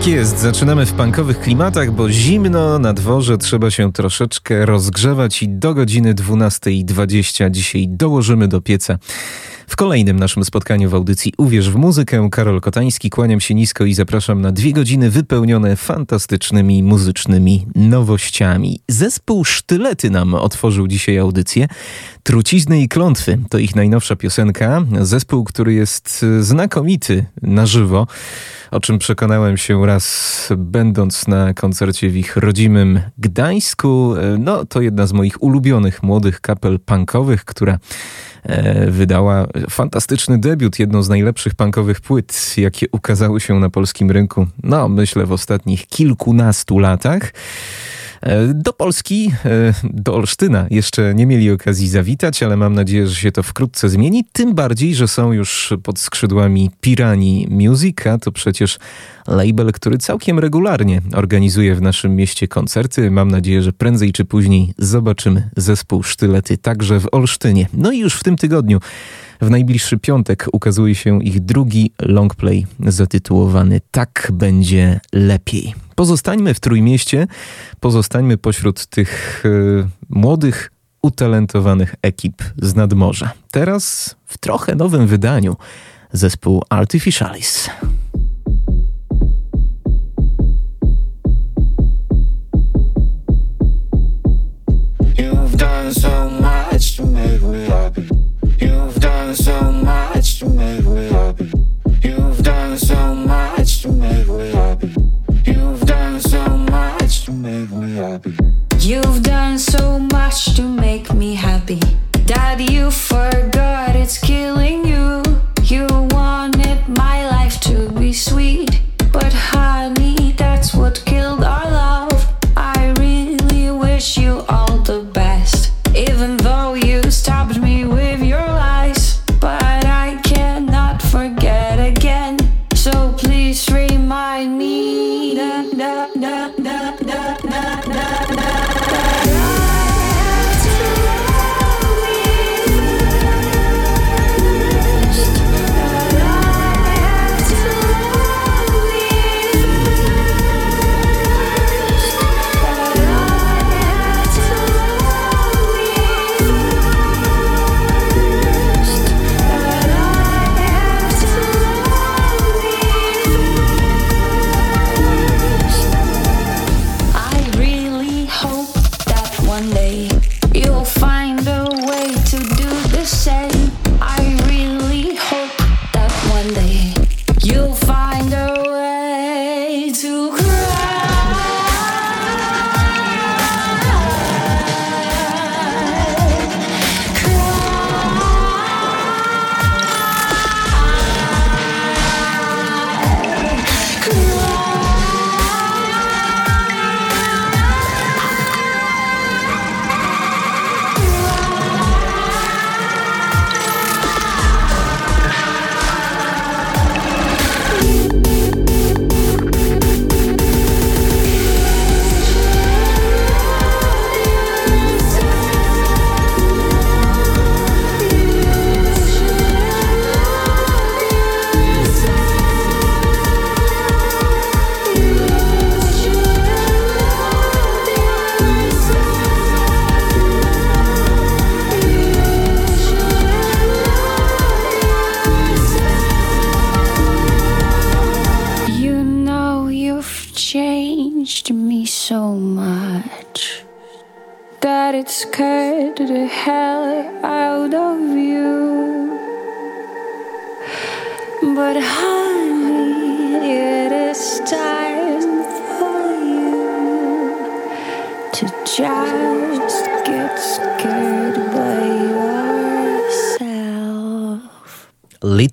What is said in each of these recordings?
Tak jest, zaczynamy w punkowych klimatach, bo zimno na dworze trzeba się troszeczkę rozgrzewać i do godziny 12.20 dzisiaj dołożymy do pieca. W kolejnym naszym spotkaniu w audycji Uwierz w muzykę, Karol Kotański, kłaniam się nisko i zapraszam na dwie godziny wypełnione fantastycznymi muzycznymi nowościami. Zespół Sztylety nam otworzył dzisiaj audycję. Trucizny i klątwy to ich najnowsza piosenka. Zespół, który jest znakomity na żywo o czym przekonałem się raz będąc na koncercie w ich rodzimym Gdańsku. No, to jedna z moich ulubionych młodych kapel punkowych, która wydała fantastyczny debiut, jedną z najlepszych punkowych płyt, jakie ukazały się na polskim rynku, no myślę w ostatnich kilkunastu latach. E, do Polski, e, do Olsztyna jeszcze nie mieli okazji zawitać, ale mam nadzieję, że się to wkrótce zmieni. Tym bardziej, że są już pod skrzydłami Pirani Music, a to przecież label, który całkiem regularnie organizuje w naszym mieście koncerty. Mam nadzieję, że prędzej czy później zobaczymy zespół Sztylety także w Olsztynie. No i już w tym tygodniu w najbliższy piątek ukazuje się ich drugi longplay zatytułowany Tak będzie lepiej. Pozostańmy w Trójmieście, pozostańmy pośród tych yy, młodych, utalentowanych ekip z nadmorza. Teraz w trochę nowym wydaniu zespół Artificialis. Happy. You've done so much to make me happy. That you forgot it's killing you. You wanted my life to be sweet. But honey, that's what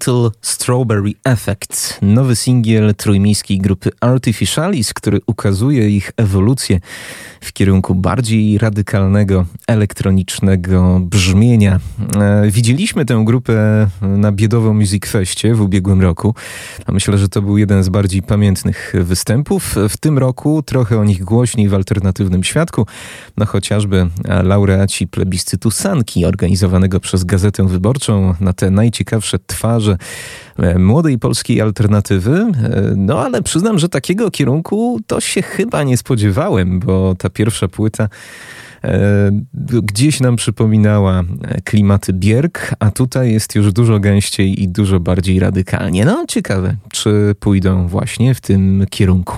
Little Strawberry Effect, nowy singiel trójmiejskiej grupy Artificialis, który ukazuje ich ewolucję w kierunku bardziej radykalnego, elektronicznego brzmienia. E, Widzieliśmy tę grupę na Biedowo Music Festie w ubiegłym roku. Myślę, że to był jeden z bardziej pamiętnych występów. W tym roku trochę o nich głośniej w alternatywnym świadku, no chociażby laureaci plebiscytu Sanki, organizowanego przez Gazetę Wyborczą na te najciekawsze twarze e, młodej polskiej alternatywy. E, No ale przyznam, że takiego kierunku to się chyba nie spodziewałem, bo ta pierwsza płyta e, gdzieś nam przypominała klimaty Bierg, a tutaj jest już dużo gęściej i dużo bardziej radykalnie. No ciekawe, czy pójdą właśnie w tym kierunku.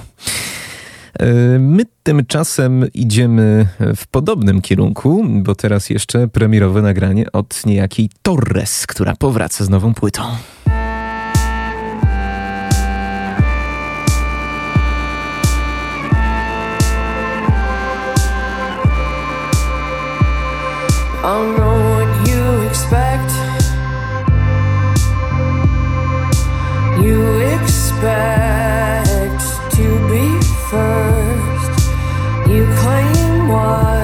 E, My tymczasem idziemy w podobnym kierunku, bo teraz jeszcze premierowe nagranie od niejakiej Torres, która powraca z nową płytą. Expect What?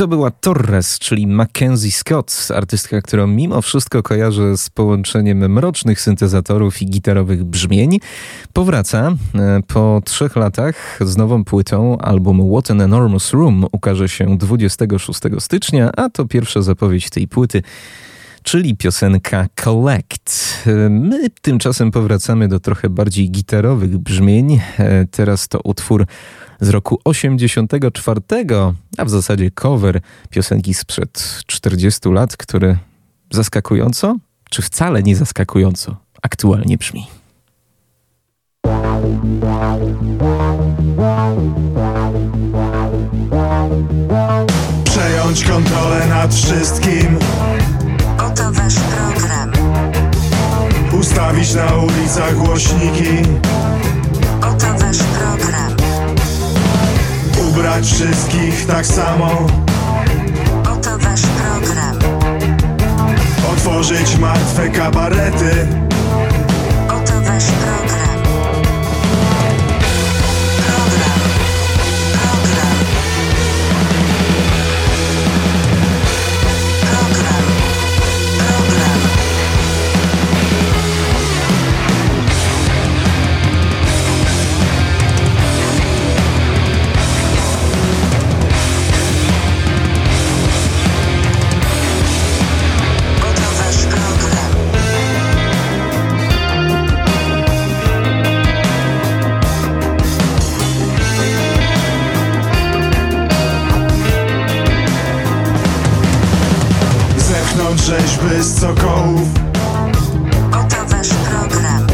To była Torres, czyli Mackenzie Scott, artystka, którą mimo wszystko kojarzę z połączeniem mrocznych syntezatorów i gitarowych brzmień. Powraca e, po trzech latach z nową płytą. Album What an Enormous Room ukaże się 26 stycznia, a to pierwsza zapowiedź tej płyty czyli piosenka Collect. E, my tymczasem powracamy do trochę bardziej gitarowych brzmień. E, teraz to utwór z roku 84, a w zasadzie cover piosenki sprzed 40 lat, który zaskakująco, czy wcale nie zaskakująco, aktualnie brzmi. Przejąć kontrolę nad wszystkim. Oto wasz program. Ustawić na ulicach głośniki. Oto wasz program. Ubrać wszystkich tak samo. Oto wasz program. Otworzyć martwe kabarety. Oto wasz program. Wody z Sokołów Gotowasz program.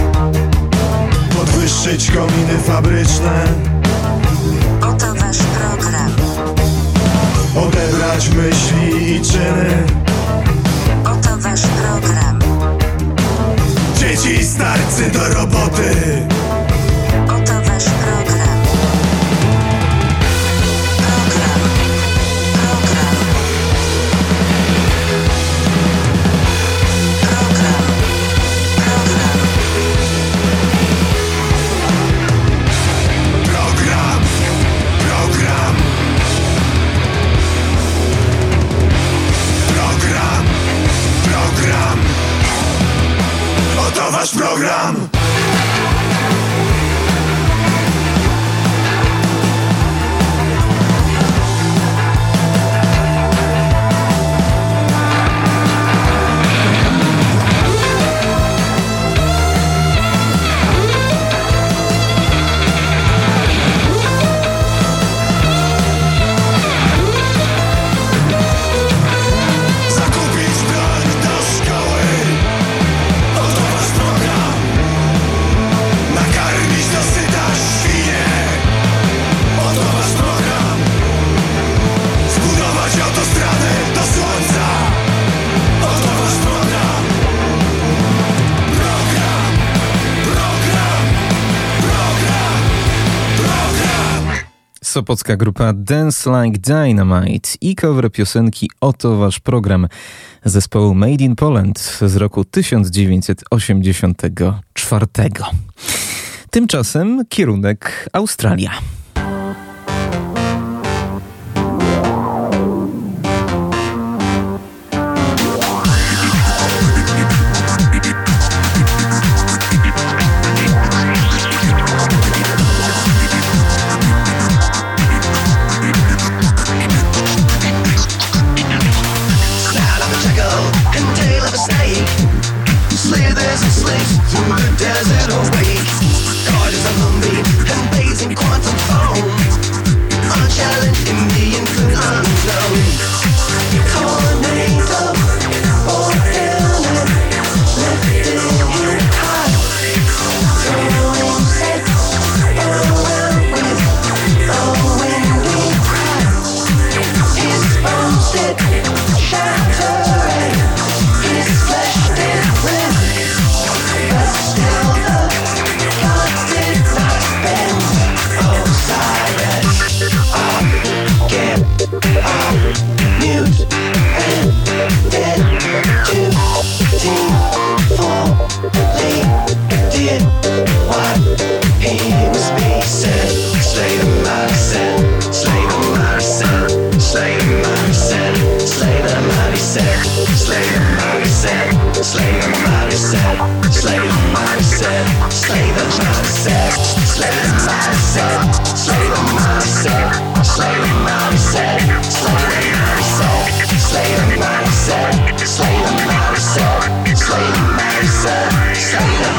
Podwyższyć kominy fabryczne. Program. Sopocka grupa Dance Like Dynamite i cover piosenki Oto Wasz Program zespołu Made in Poland z roku 1984. Tymczasem kierunek Australia. Slay the mighty slay the said, slay the said, slay the said, slay the said, slay the said, slay the said, slay the said, slay the.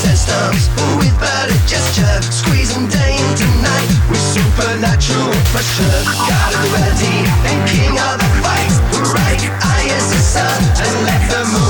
Systems with better gesture, squeezing day into night with supernatural pressure. Gotta be ready and king of the fight. Right eye is the sun and let the moonlight.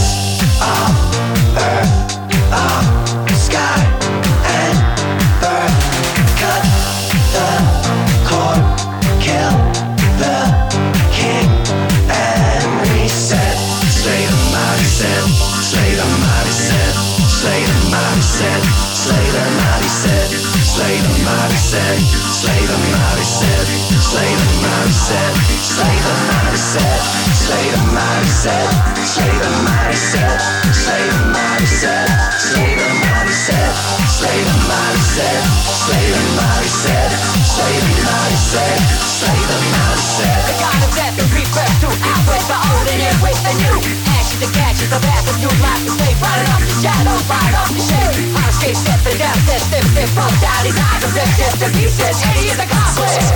the new. Ashes the path of new life to stay right off the shadow, right off the shade. On escape, step and death, step, step, step, both his eyes and just to pieces. Eddie is accomplished.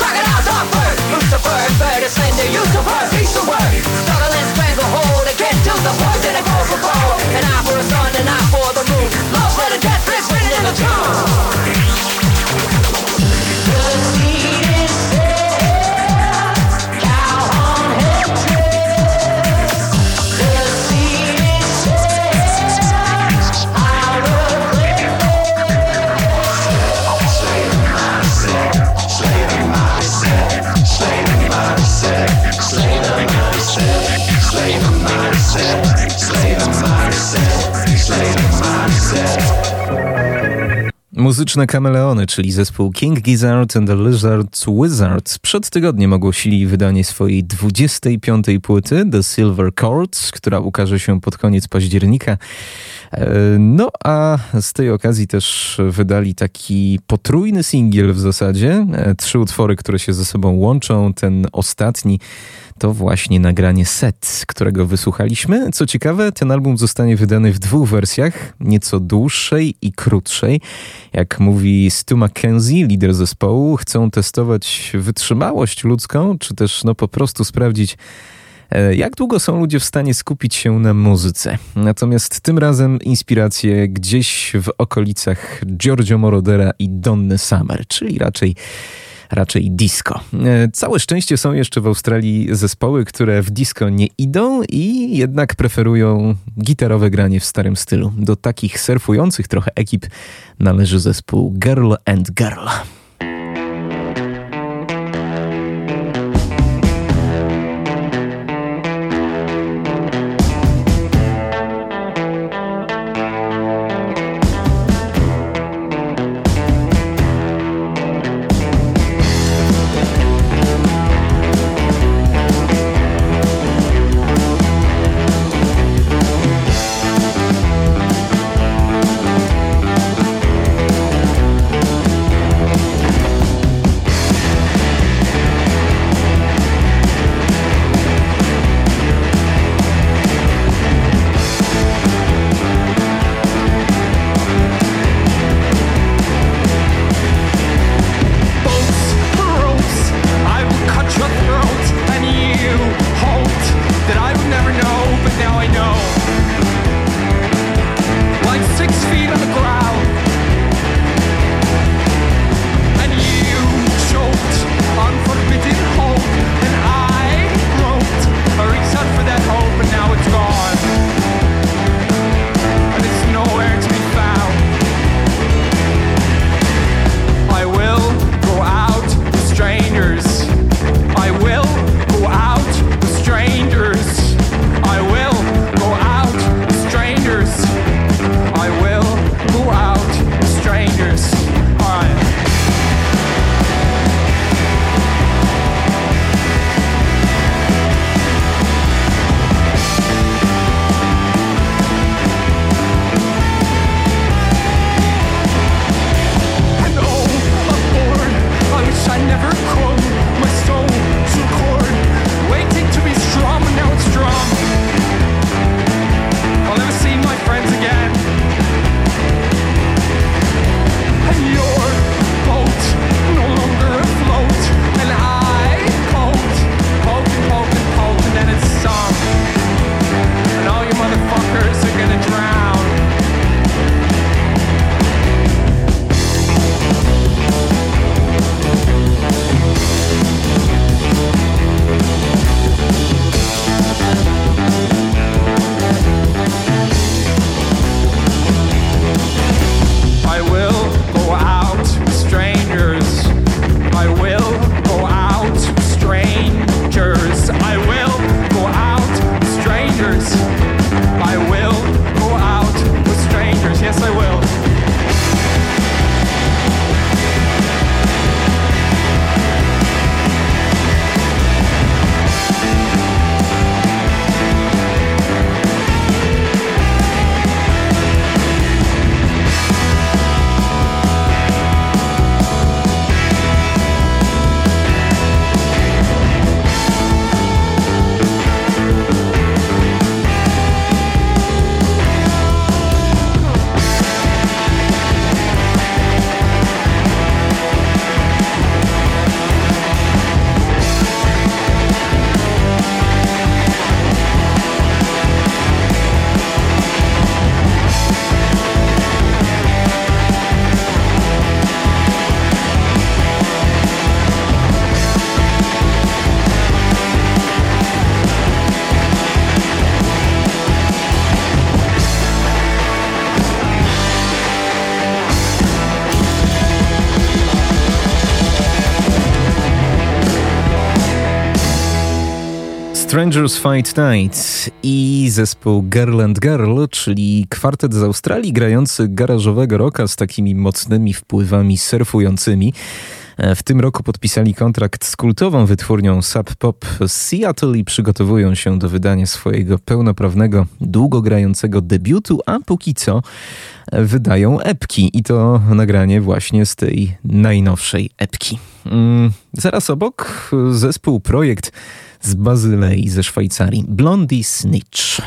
Crocodiles are bird, Lucifer, bird is slender, Lucifer, piece of work. Struggle and strangle, the poison and go for gold. An eye for a sun, an eye for the moon. Love for the death, bliss, written in the tomb. Muzyczne kameleony, czyli zespół King Gizzard and the Lizards Wizards przed tygodniem ogłosili wydanie swojej 25. płyty The Silver Chords, która ukaże się pod koniec października. E, No a z tej okazji też wydali taki potrójny singiel w zasadzie. E, Trzy utwory, które się ze sobą łączą. Ten ostatni to właśnie nagranie set, którego wysłuchaliśmy. Co ciekawe, ten album zostanie wydany w dwóch wersjach, nieco dłuższej i krótszej. Jak mówi Stu McKenzie, lider zespołu, chcą testować wytrzymałość ludzką, czy też no po prostu sprawdzić, e, jak długo są ludzie w stanie skupić się na muzyce. Natomiast tym razem inspiracje gdzieś w okolicach Giorgio Morodera i Donny Summer, czyli raczej raczej disco. E, Całe szczęście są jeszcze w Australii zespoły, które w disco nie idą i jednak preferują gitarowe granie w starym stylu. Do takich surfujących trochę ekip należy zespół Girl and Girl. Strangers Fight Night i zespół Girl and Girl, czyli kwartet z Australii grający garażowego rocka z takimi mocnymi wpływami surfującymi. E, w tym roku podpisali kontrakt z kultową wytwórnią Sub Pop z Seattle i przygotowują się do wydania swojego pełnoprawnego, długogrającego debiutu, a póki co wydają epki i to nagranie właśnie z tej najnowszej epki. Mm, zaraz obok zespół Projekt z Bazylei ze Szwajcarii, Blondie Snitch.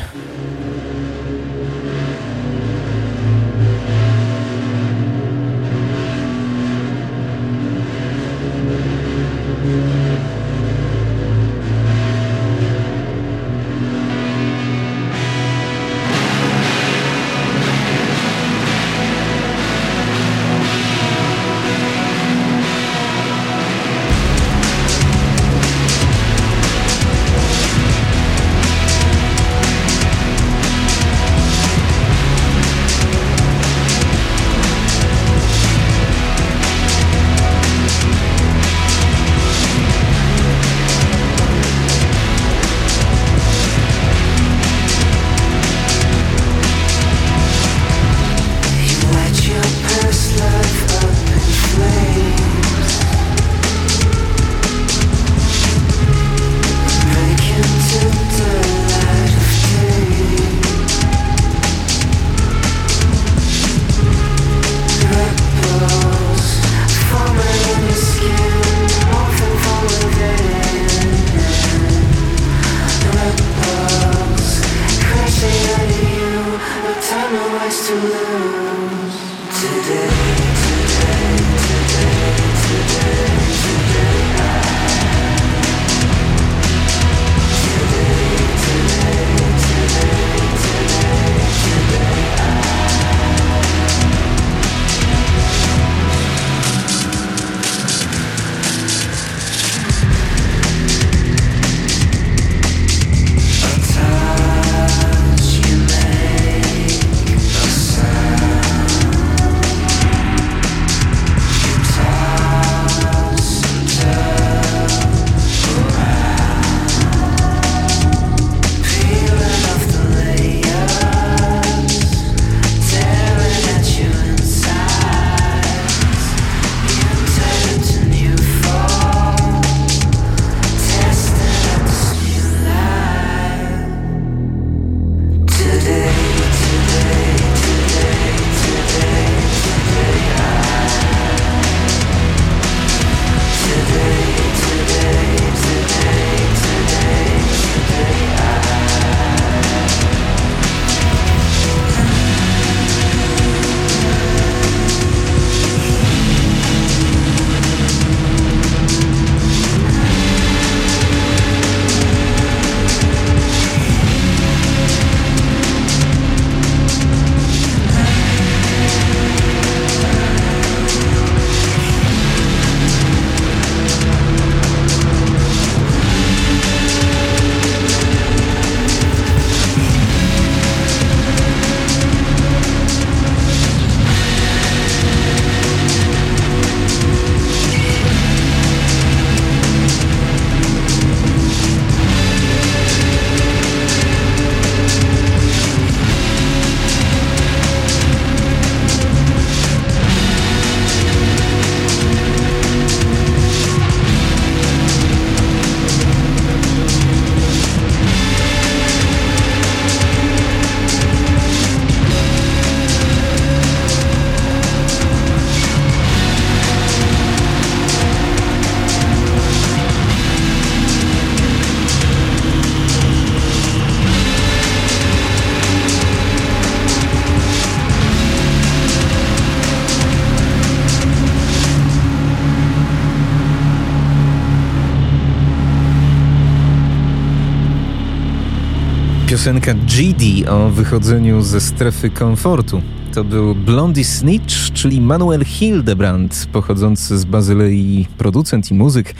Piosenka GD o wychodzeniu ze strefy komfortu. To był Blondie Snitch, czyli Manuel Hildebrand, pochodzący z Bazylei producent i muzyk,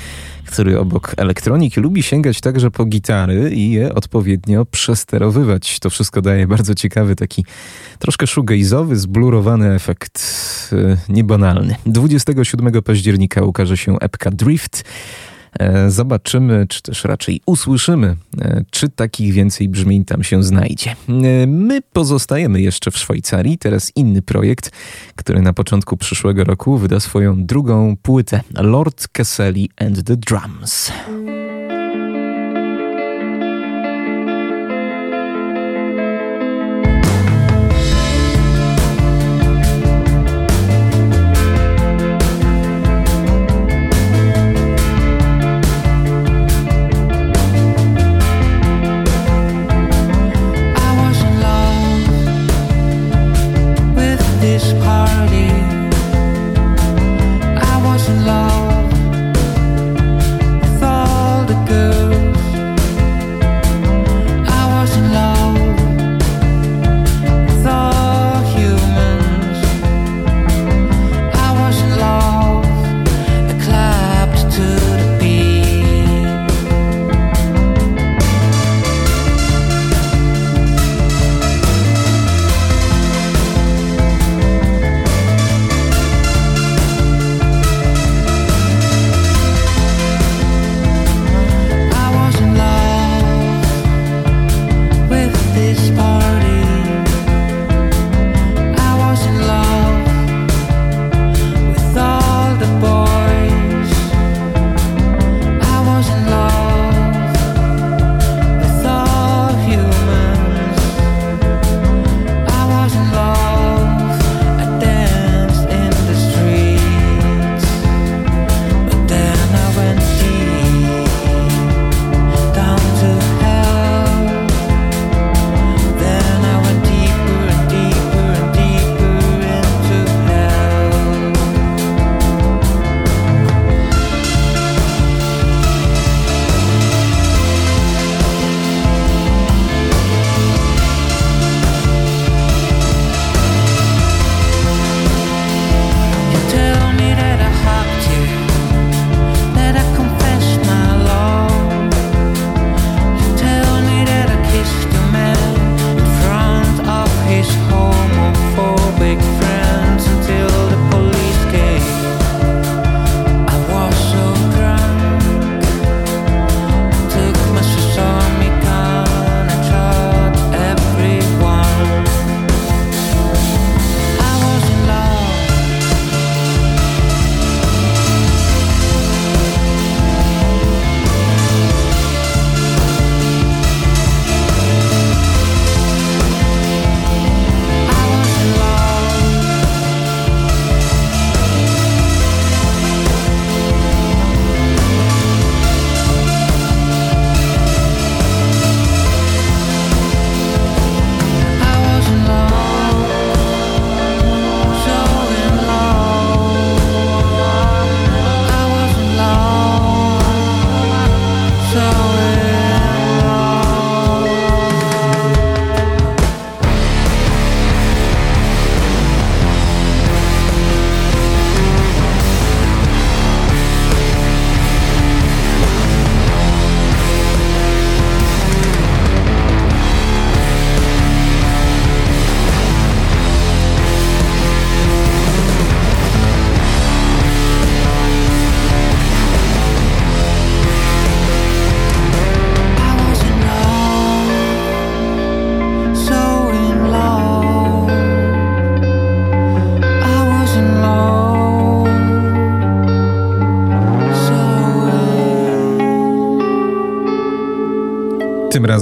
który obok elektroniki lubi sięgać także po gitary i je odpowiednio przesterowywać. To wszystko daje bardzo ciekawy, taki troszkę shoegaze'owy, zblurowany efekt, yy, niebanalny. 27 października ukaże się epka Drift, E, Zobaczymy, czy też raczej usłyszymy, e, czy takich więcej brzmień tam się znajdzie. E, My pozostajemy jeszcze w Szwajcarii. Teraz inny projekt, który na początku przyszłego roku wyda swoją drugą płytę Lord Caselli and the Drums.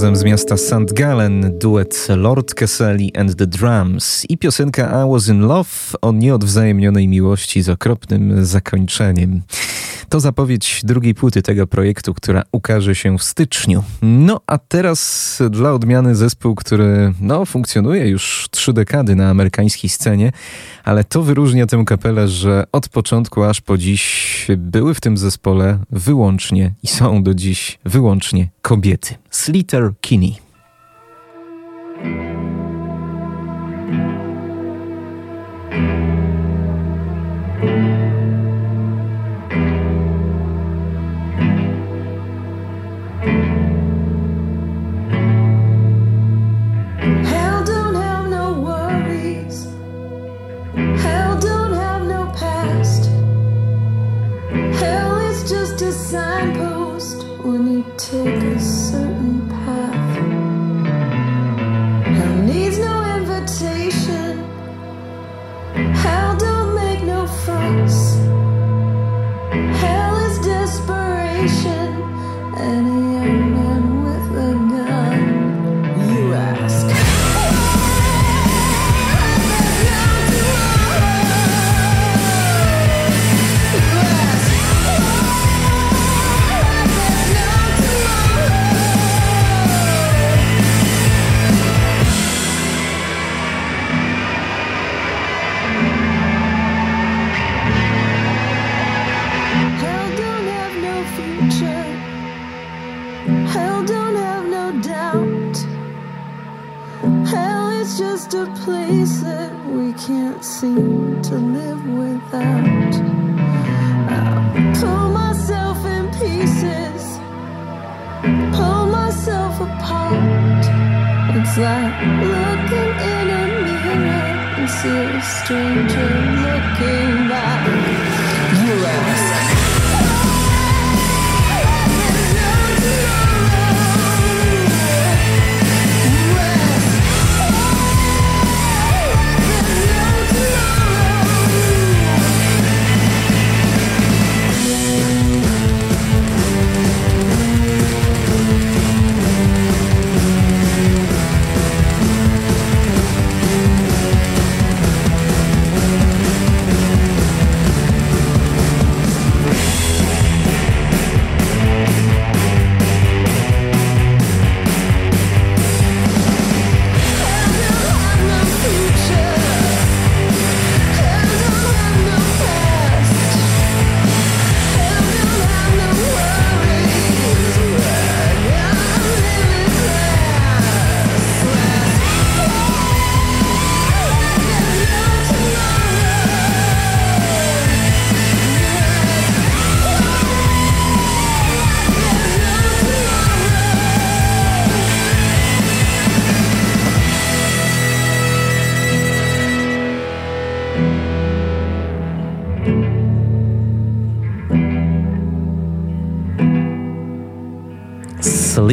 Razem z miasta St. Gallen duet Lord Caselli and the Drums i piosenka I Was in Love o nieodwzajemnionej miłości z okropnym zakończeniem. To zapowiedź drugiej płyty tego projektu, która ukaże się w styczniu. No a teraz dla odmiany zespół, który no, funkcjonuje już trzy dekady na amerykańskiej scenie, ale to wyróżnia tę kapelę, że od początku aż po dziś były w tym zespole wyłącznie i są do dziś wyłącznie kobiety. Slater Kinney. Take a just a place that we can't seem to live without. I pull myself in pieces, pull myself apart. It's like looking in a mirror and see a stranger looking back.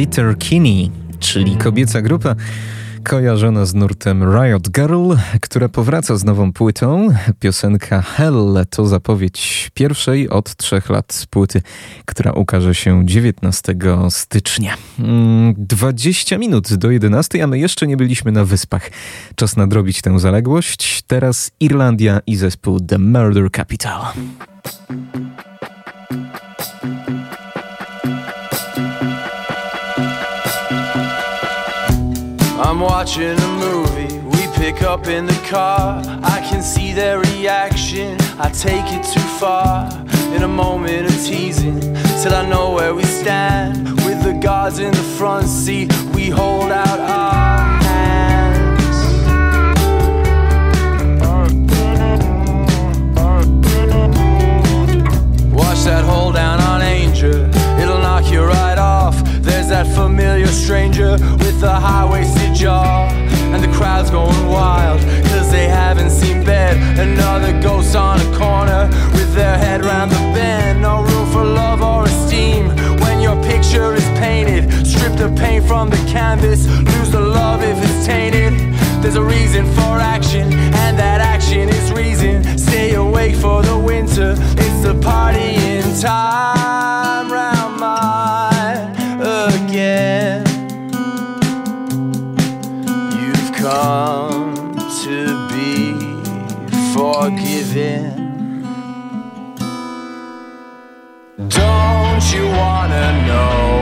Slater Kinney, czyli kobieca grupa kojarzona z nurtem Riot Girl, która powraca z nową płytą. Piosenka Hell to zapowiedź pierwszej od trzech lat płyty, która ukaże się 19 stycznia. Mm, 20 minut do 11, a my jeszcze nie byliśmy na wyspach. Czas nadrobić tę zaległość. Teraz Irlandia i zespół The Murder Capital. I'm watching a movie, we pick up in the car. I can see their reaction, I take it too far. In a moment of teasing, till I know where we stand. With the guards in the front seat, we hold out our hands. Watch that hold down on Angel, that familiar stranger with the high waisted jaw. And the crowd's going wild, cause they haven't seen bed. Another ghost on a corner with their head round the bend. No room for love or esteem when your picture is painted. Strip the paint from the canvas, lose the love if it's tainted. There's a reason for action, and that action is reason. Stay awake for the winter, it's the party in time. Round mine you wanna know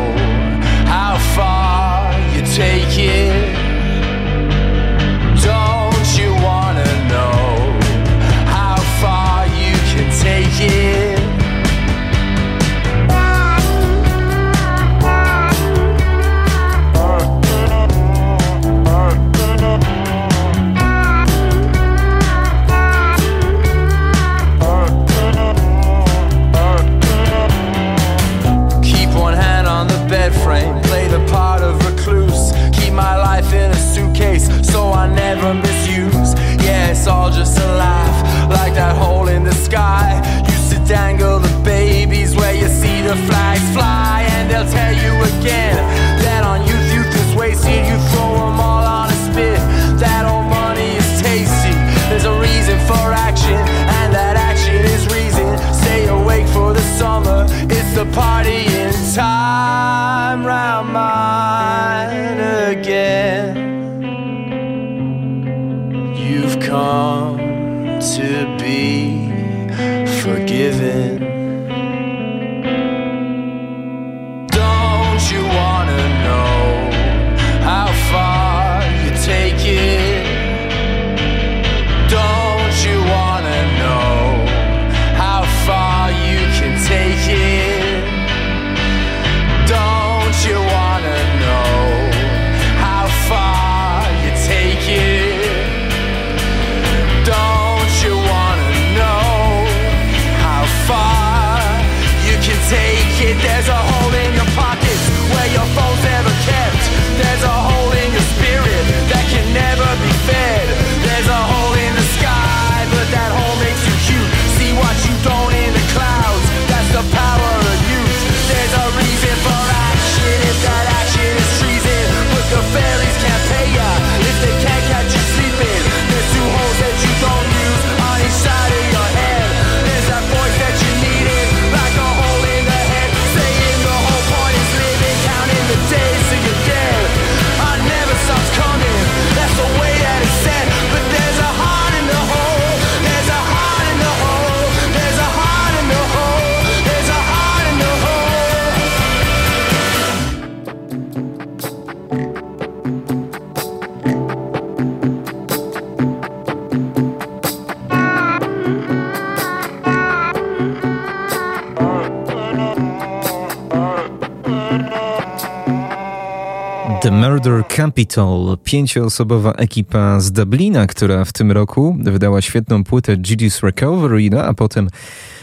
Capital, pięcioosobowa ekipa z Dublina, która w tym roku wydała świetną płytę Gigi's Recovery, no a potem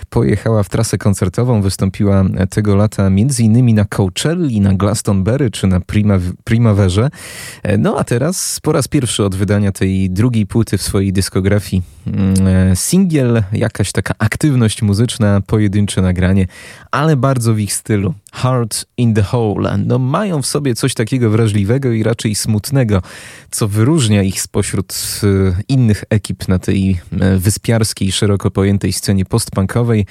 pojechała w trasę koncertową, wystąpiła tego lata m.in. na Coachelli, na Glastonbury czy na Prima, Primaverze. No a teraz po raz pierwszy od wydania tej drugiej płyty w swojej dyskografii mm, singiel, jakaś taka aktywność muzyczna, pojedyncze nagranie, ale bardzo w ich stylu. Heart in the Hole. No mają w sobie coś takiego wrażliwego i raczej smutnego, co wyróżnia ich spośród e, innych ekip na tej e, wyspiarskiej, szeroko pojętej scenie postpunkowej,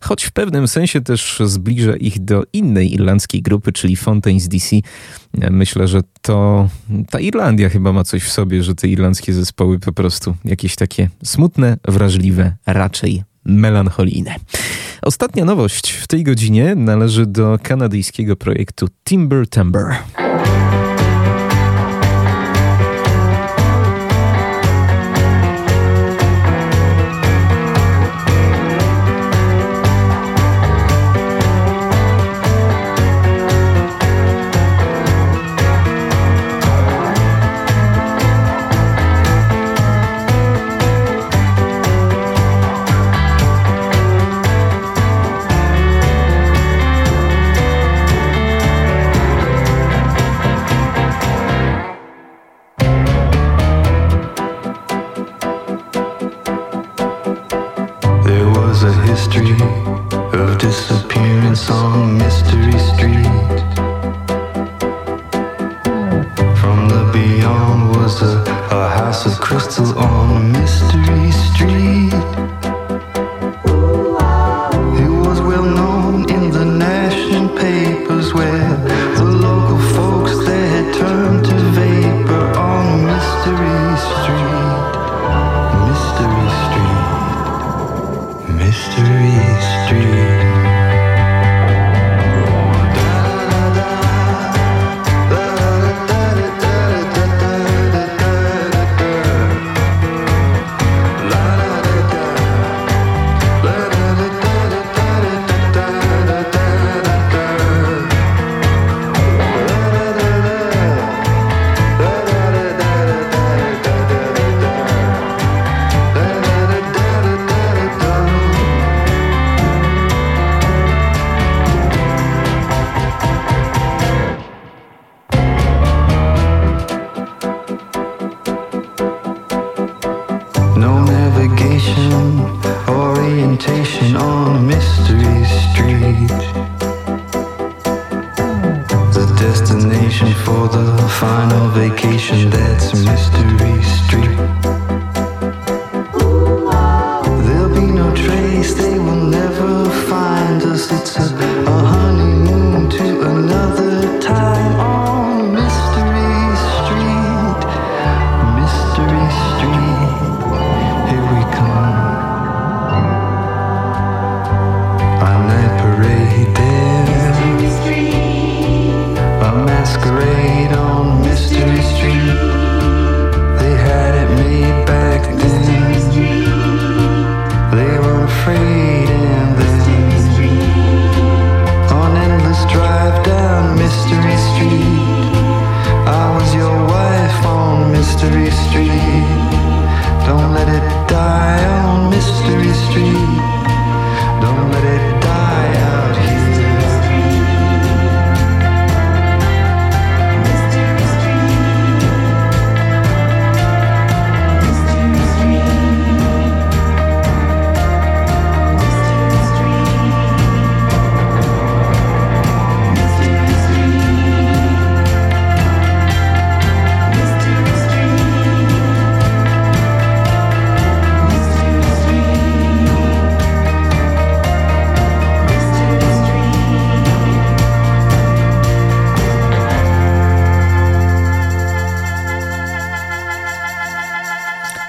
choć w pewnym sensie też zbliża ich do innej irlandzkiej grupy, czyli Fontaines DC. Myślę, że to ta Irlandia chyba ma coś w sobie, że te irlandzkie zespoły po prostu jakieś takie smutne, wrażliwe, raczej melancholijne. Ostatnia nowość w tej godzinie należy do kanadyjskiego projektu Timber Timber.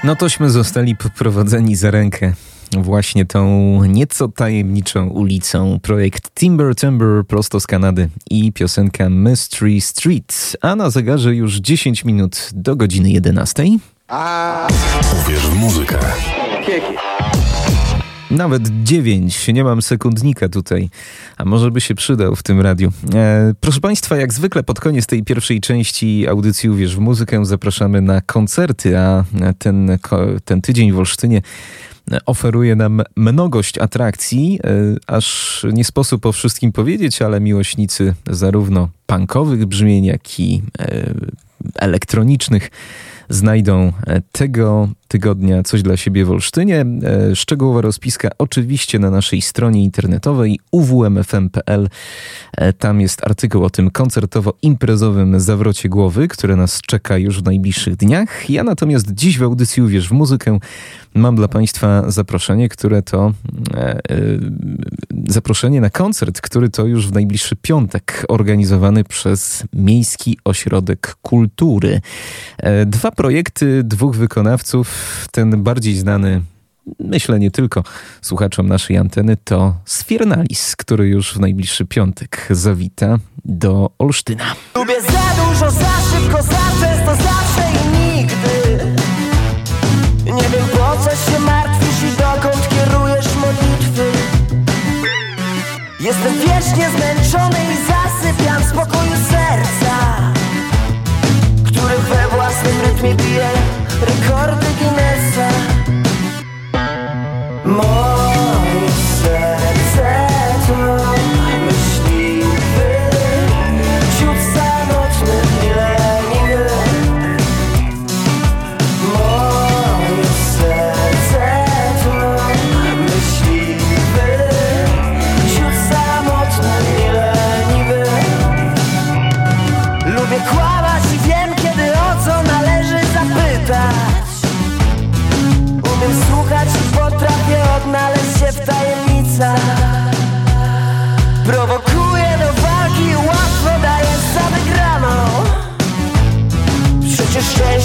No tośmy zostali poprowadzeni za rękę właśnie tą nieco tajemniczą ulicą. Projekt Timber Timber prosto z Kanady i piosenka Mystery Street. A na zegarze już 10 minut do godziny 11. Uwierz w muzykę. Nawet dziewięć. Nie mam sekundnika tutaj, a może by się przydał w tym radiu. E, proszę Państwa, jak zwykle pod koniec tej pierwszej części audycji Uwierz w muzykę zapraszamy na koncerty, a ten, ten tydzień w Olsztynie oferuje nam mnogość atrakcji, e, aż nie sposób o wszystkim powiedzieć, ale miłośnicy zarówno punkowych brzmień, jak i e, elektronicznych znajdą e, tego tygodnia coś dla siebie w Olsztynie. E, Szczegółowa rozpiska oczywiście na naszej stronie internetowej uwmfm.pl. E, Tam jest artykuł o tym koncertowo-imprezowym zawrocie głowy, które nas czeka już w najbliższych dniach. Ja natomiast dziś w audycji Uwierz w muzykę mam dla Państwa zaproszenie, które to e, zaproszenie na koncert, który to już w najbliższy piątek organizowany przez Miejski Ośrodek Kultury. Dwa projekty, dwóch wykonawców. Ten bardziej znany myślę nie tylko słuchaczom naszej anteny, to Sfiernalis, który już w najbliższy piątek zawita do Olsztyna. Lubię za dużo, za szybko, za często, zawsze i nigdy Nie wiem po co się martwisz i dokąd kierujesz modlitwy Jestem wiecznie zmęczony more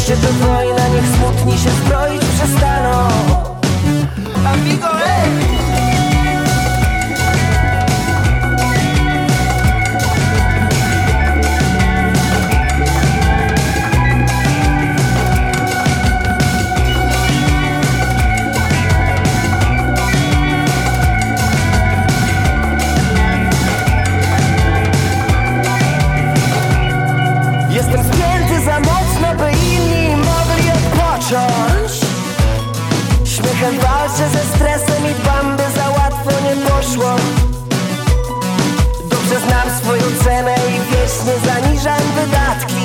To wojna, niech smutni się zbroić przestaną. Amigo, Dobrze znam swoją cenę i wiecznie zaniżam wydatki.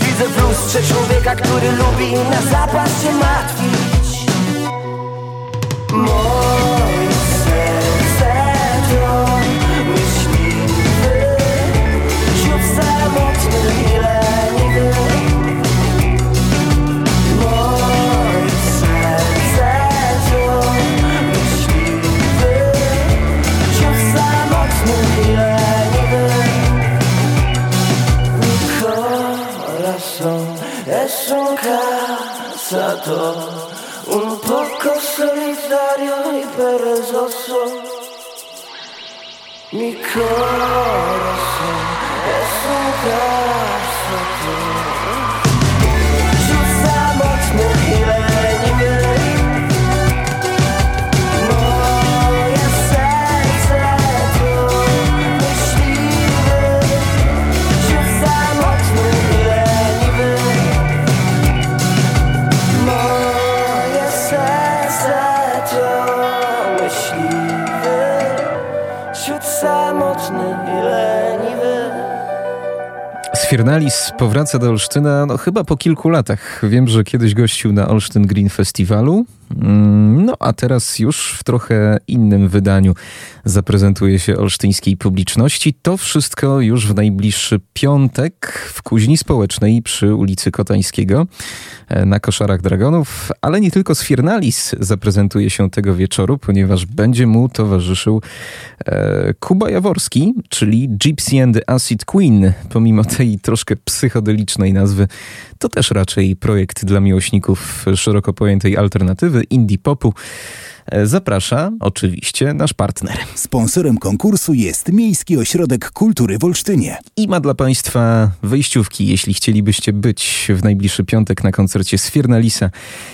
Widzę w lustrze człowieka, który lubi na zapas się martwić. Moje Sfiernalis powraca do Olsztyna no, chyba po kilku latach. Wiem, że kiedyś gościł na Olsztyn Green Festiwalu, no a teraz już w trochę innym wydaniu zaprezentuje się olsztyńskiej publiczności. To wszystko już w najbliższy piątek w Kuźni Społecznej przy ulicy Kotańskiego e, na Koszarach Dragonów, ale nie tylko Sfiernalis zaprezentuje się tego wieczoru, ponieważ będzie mu towarzyszył e, Kuba Jaworski, czyli Gypsy and the Acid Queen. Pomimo tej troszkę psychodelicznej nazwy, to też raczej projekt dla miłośników szeroko pojętej alternatywy, indie popu. E, Zaprasza oczywiście nasz partner. Sponsorem konkursu jest Miejski Ośrodek Kultury w Olsztynie. I ma dla Państwa wejściówki, jeśli chcielibyście być w najbliższy piątek na koncercie Sfirnalisa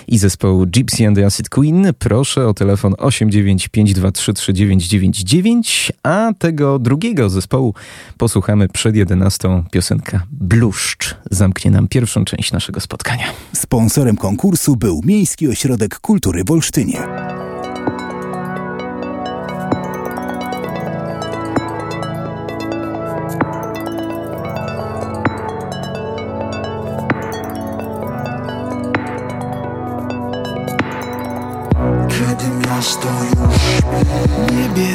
i zespołu Gypsy and the Acid Queen. Proszę o telefon 895233999, a tego drugiego zespołu posłuchamy przed 11 piosenka Bluszcz. Zamknie nam pierwszą część naszego spotkania. Sponsorem konkursu był Miejski Ośrodek Kultury w Olsztynie.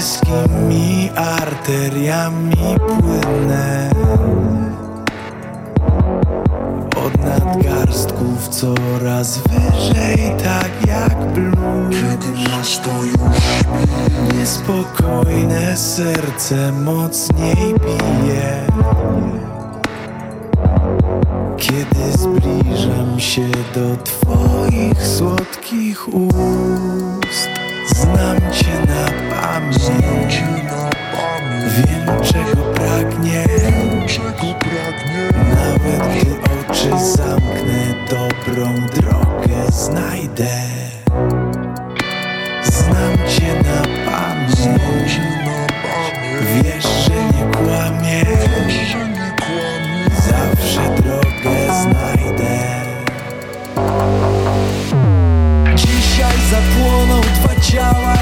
Niebieskimi arteriami płynę. Od nadgarstków coraz wyżej, tak jak blues Kiedy już niespokojne serce mocniej bije. Kiedy zbliżam się do Twoich słodkich ust Znam Cię na pamięć. Wiem czego pragnie. Nawet gdy oczy zamknę Dobrą drogę znajdę. Znam Cię na pamięć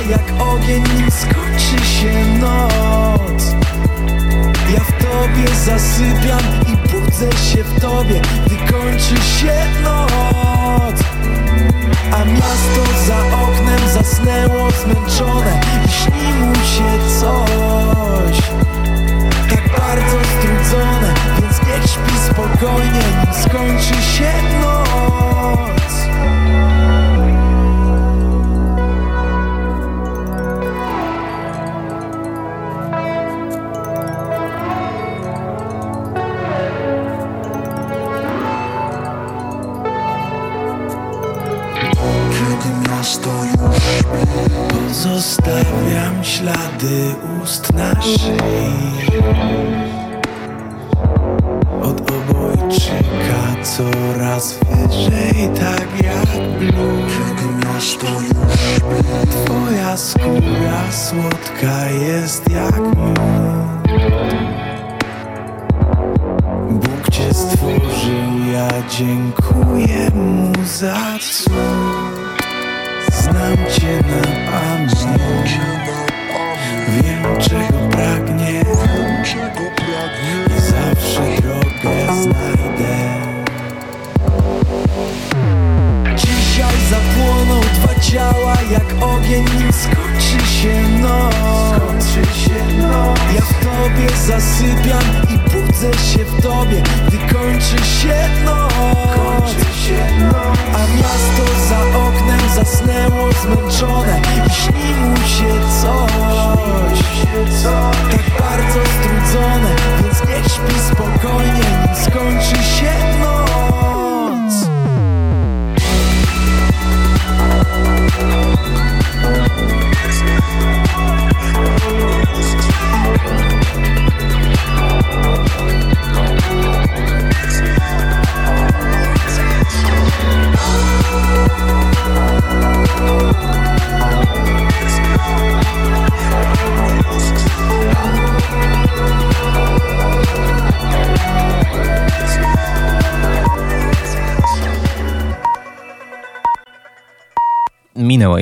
Jak ogień skończy się noc. Ja w tobie zasypiam i budzę się w tobie Gdy kończy się noc. A miasto za oknem zasnęło zmęczone I śni mu się coś. Tak bardzo strudzone Więc niech śpi spokojnie, nim skończy się noc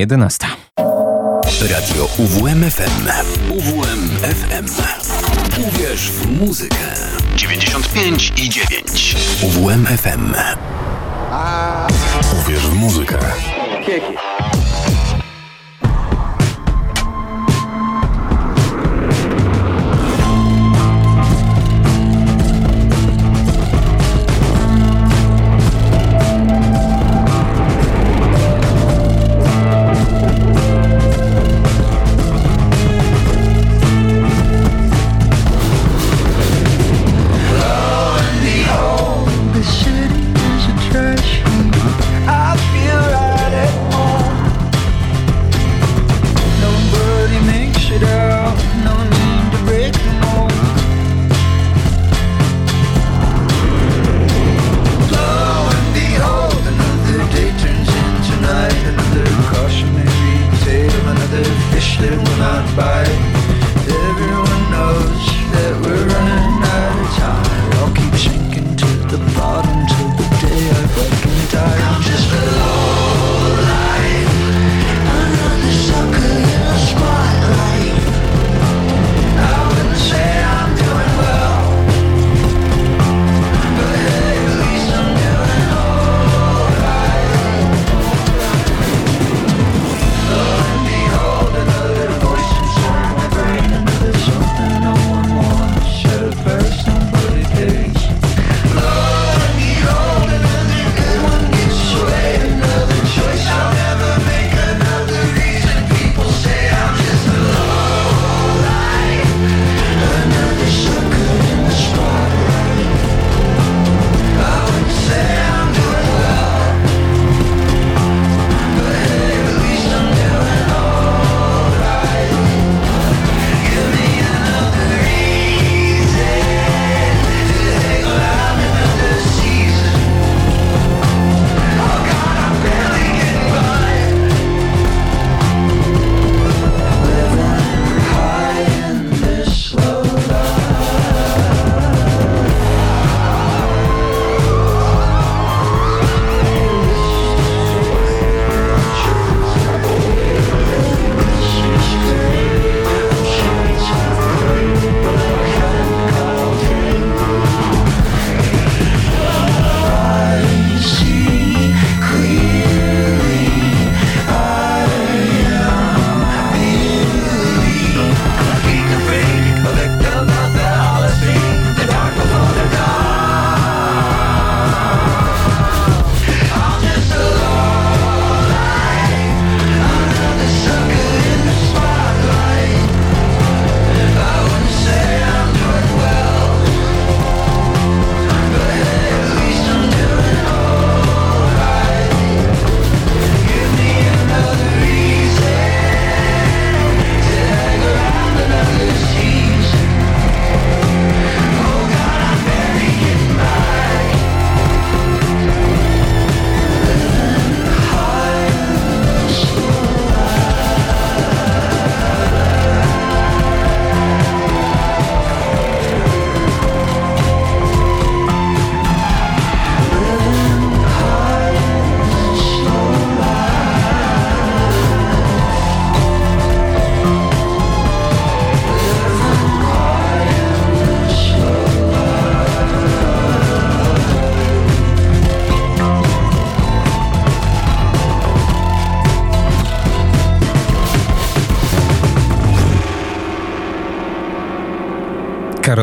11. Radio UWMFM. die.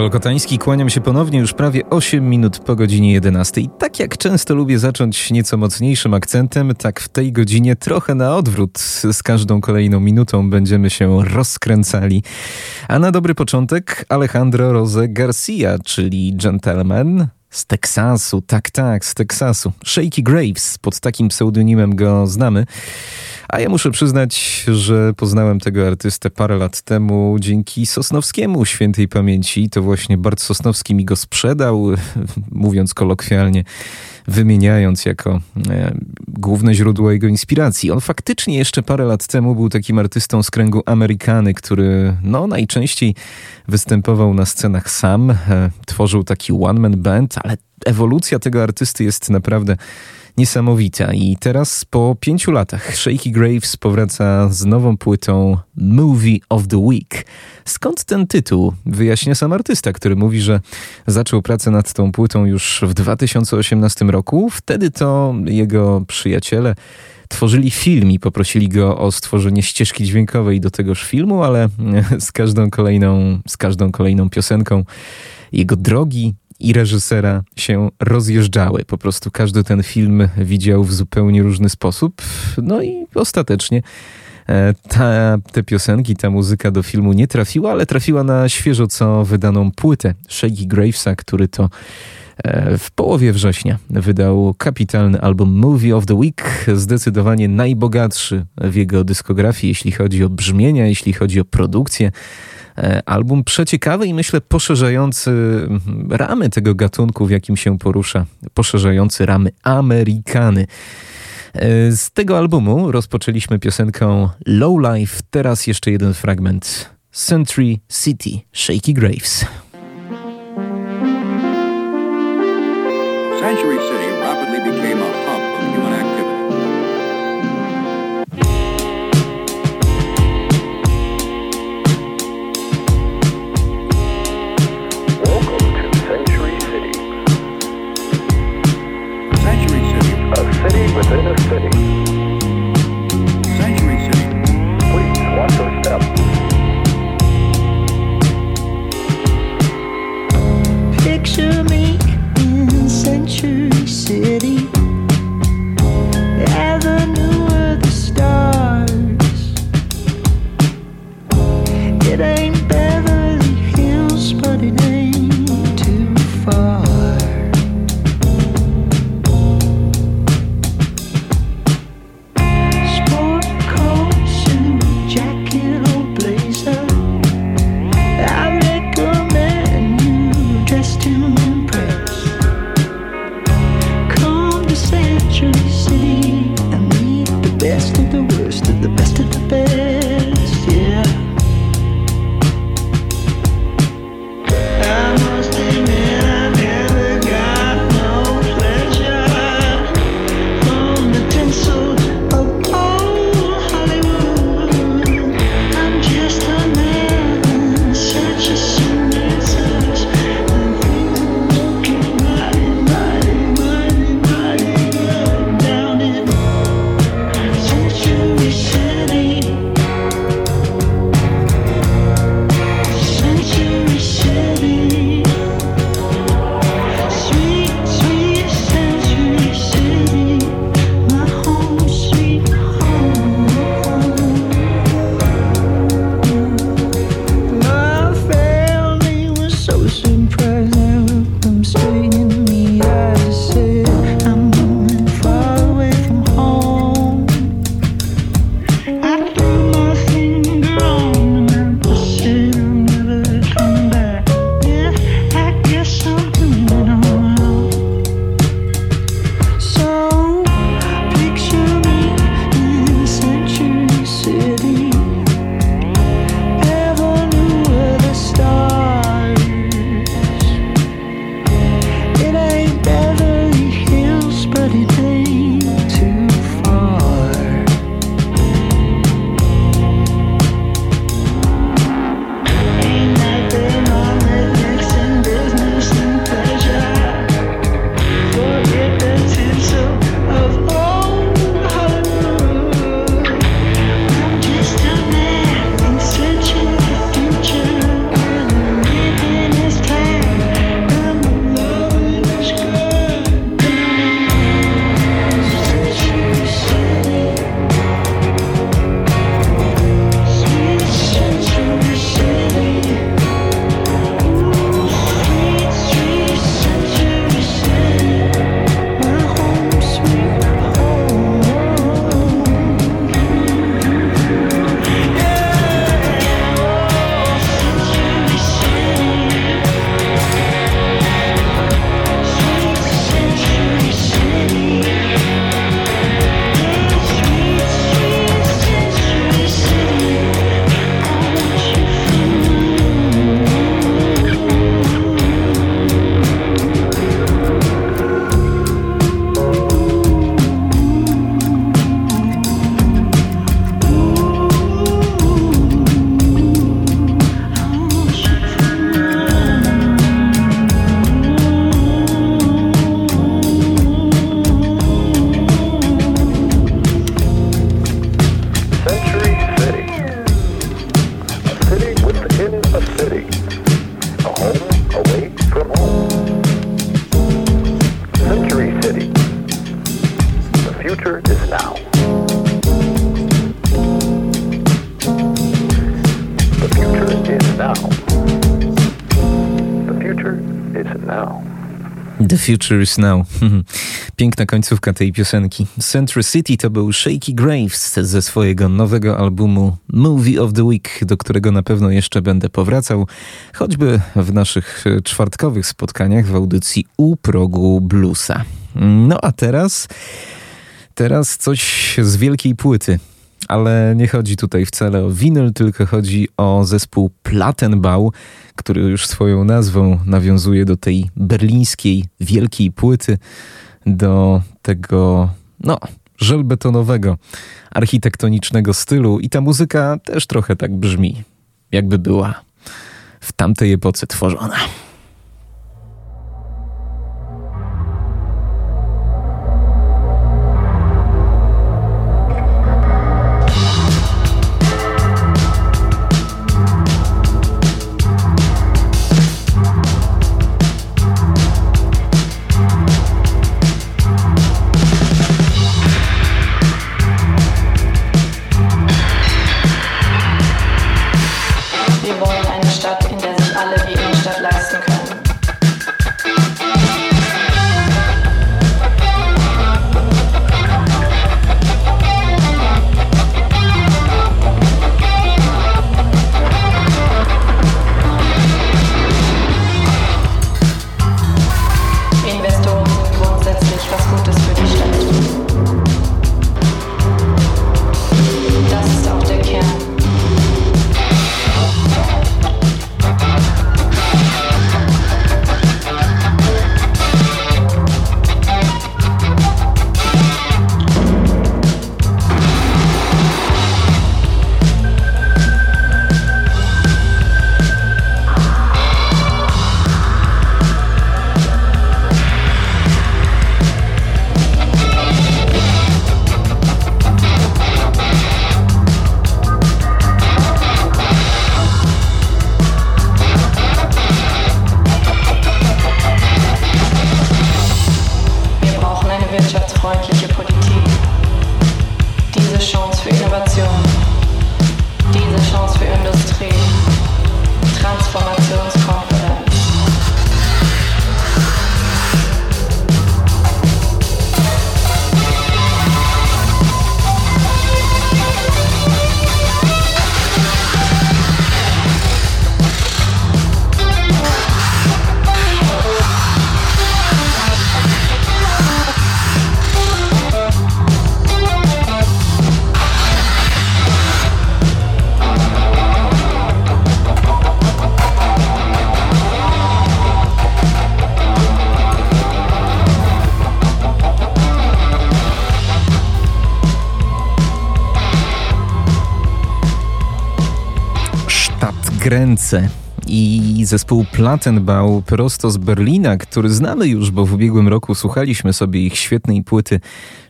Karol Kotański, kłaniam się ponownie już prawie 8 minut po godzinie 11. I tak jak często lubię zacząć nieco mocniejszym akcentem, tak w tej godzinie trochę na odwrót. Z każdą kolejną minutą będziemy się rozkręcali. A na dobry początek Alejandro Rose Garcia, czyli Gentleman, z Teksasu, tak, tak, z Teksasu. Shaky Graves, pod takim pseudonimem go znamy. A ja muszę przyznać, że poznałem tego artystę parę lat temu dzięki Sosnowskiemu świętej pamięci. To właśnie Bart Sosnowski mi go sprzedał, mówiąc kolokwialnie, wymieniając jako e, główne źródło jego inspiracji. On faktycznie jeszcze parę lat temu był takim artystą z kręgu Amerykany, który no, najczęściej występował na scenach sam, e, tworzył taki one-man band, ale ewolucja tego artysty jest naprawdę niesamowita. I teraz po pięciu latach Shaky Graves powraca z nową płytą Movie of the Week. Skąd ten tytuł? Wyjaśnia sam artysta, który mówi, że zaczął pracę nad tą płytą już w 2018 roku. Wtedy to jego przyjaciele tworzyli film i poprosili go o stworzenie ścieżki dźwiękowej do tegoż filmu, ale z każdą kolejną, z każdą kolejną piosenką jego drogi i reżysera się rozjeżdżały. Po prostu każdy ten film widział w zupełnie różny sposób. No i ostatecznie e, ta, te piosenki, ta muzyka do filmu nie trafiła, ale trafiła na świeżo co wydaną płytę Shaky Gravesa, który to e, w połowie września wydał kapitalny album Movie of the Week, zdecydowanie najbogatszy w jego dyskografii, jeśli chodzi o brzmienia, jeśli chodzi o produkcję. E, album przeciekawy i myślę poszerzający mm, ramy tego gatunku, w jakim się porusza, poszerzający ramy Amerykany. E, Z tego albumu rozpoczęliśmy piosenką Low Life, teraz jeszcze jeden fragment Century City, Shaky Graves. Sanctuary within a city. Sanctuary City. Please watch your step. Picture me in Century City, Future is Now. Piękna końcówka tej piosenki. Century City to był Shaky Graves ze swojego nowego albumu Movie of the Week, do którego na pewno jeszcze będę powracał, choćby w naszych czwartkowych spotkaniach w audycji U progu bluesa. No a teraz, teraz coś z wielkiej płyty. Ale nie chodzi tutaj wcale o winyl, tylko chodzi o zespół Plattenbau, który już swoją nazwą nawiązuje do tej berlińskiej wielkiej płyty, do tego, no, żelbetonowego, architektonicznego stylu i ta muzyka też trochę tak brzmi, jakby była w tamtej epoce tworzona. Stadtgrenze i zespół Plattenbau prosto z Berlina, który znamy już, bo w ubiegłym roku słuchaliśmy sobie ich świetnej płyty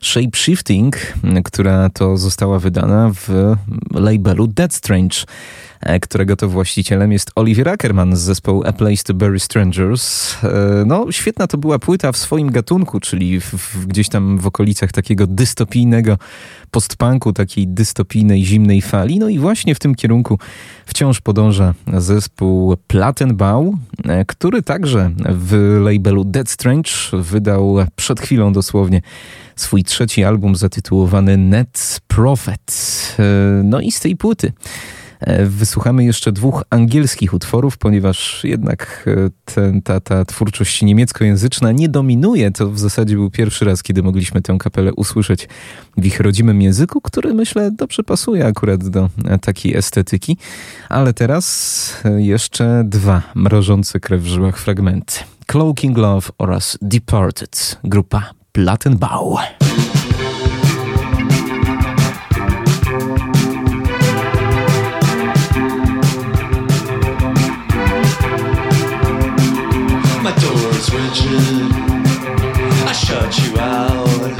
Shape Shifting, która to została wydana w labelu Dead Strange, którego to właścicielem jest Oliver Ackerman z zespołu A Place to Bury Strangers. E, No, świetna to była płyta w swoim gatunku, czyli w, w, gdzieś tam w okolicach takiego dystopijnego postpunku, takiej dystopijnej, zimnej fali. No i właśnie w tym kierunku wciąż podąża zespół Plattenbau, e, który także w labelu Dead Strange wydał przed chwilą dosłownie swój trzeci album zatytułowany Net Prophet. E, No i z tej płyty e, wysłuchamy jeszcze dwóch angielskich utworów, ponieważ jednak e, ten, ta, ta twórczość niemieckojęzyczna nie dominuje. To w zasadzie był pierwszy raz, kiedy mogliśmy tę kapelę usłyszeć w ich rodzimym języku, który myślę dobrze pasuje akurat do e, takiej estetyki. Ale teraz e, jeszcze dwa mrożące krew w żyłach fragmenty. Cloaking Love oraz Departed, grupa Plattenbau. My door is rigid. I shut you out.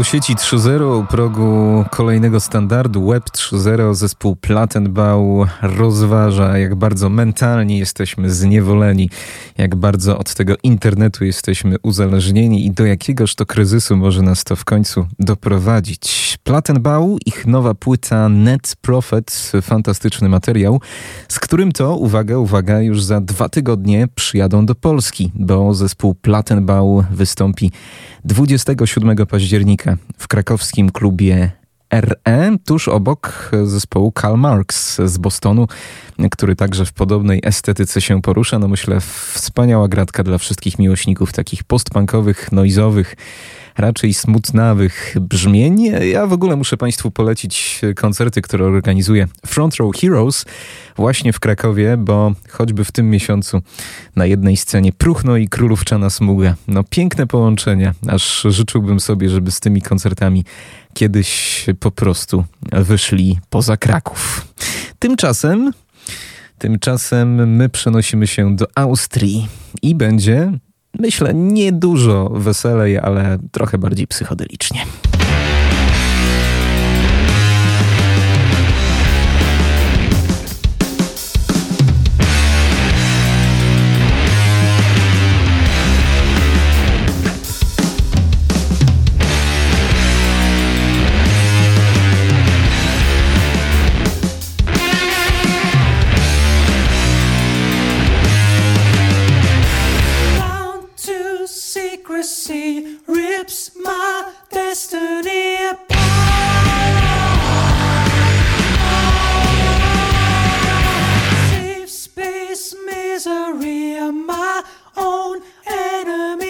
progu sieci 3.0, u progu kolejnego standardu Web 3.0 zespół Plattenbau rozważa, jak bardzo mentalnie jesteśmy zniewoleni, jak bardzo od tego internetu jesteśmy uzależnieni i do jakiegoż to kryzysu może nas to w końcu doprowadzić. Plattenbau, ich nowa płyta Net Profit, fantastyczny materiał, z którym to, uwaga, uwaga, już za dwa tygodnie przyjadą do Polski, bo zespół Plattenbau wystąpi 27 października w krakowskim klubie RE, tuż obok zespołu Karl Marx z Bostonu, który także w podobnej estetyce się porusza. No myślę, wspaniała gratka dla wszystkich miłośników takich postpunkowych, noizowych, raczej smutnawych brzmień. Ja w ogóle muszę Państwu polecić koncerty, które organizuje Front Row Heroes właśnie w Krakowie, bo choćby w tym miesiącu na jednej scenie Pruchno i Królówczana Smuga. No piękne połączenia, aż życzyłbym sobie, żeby z tymi koncertami kiedyś po prostu wyszli poza Kraków. Tymczasem Tymczasem my przenosimy się do Austrii i będzie, myślę, niedużo weselej, ale trochę bardziej psychodelicznie. Own enemy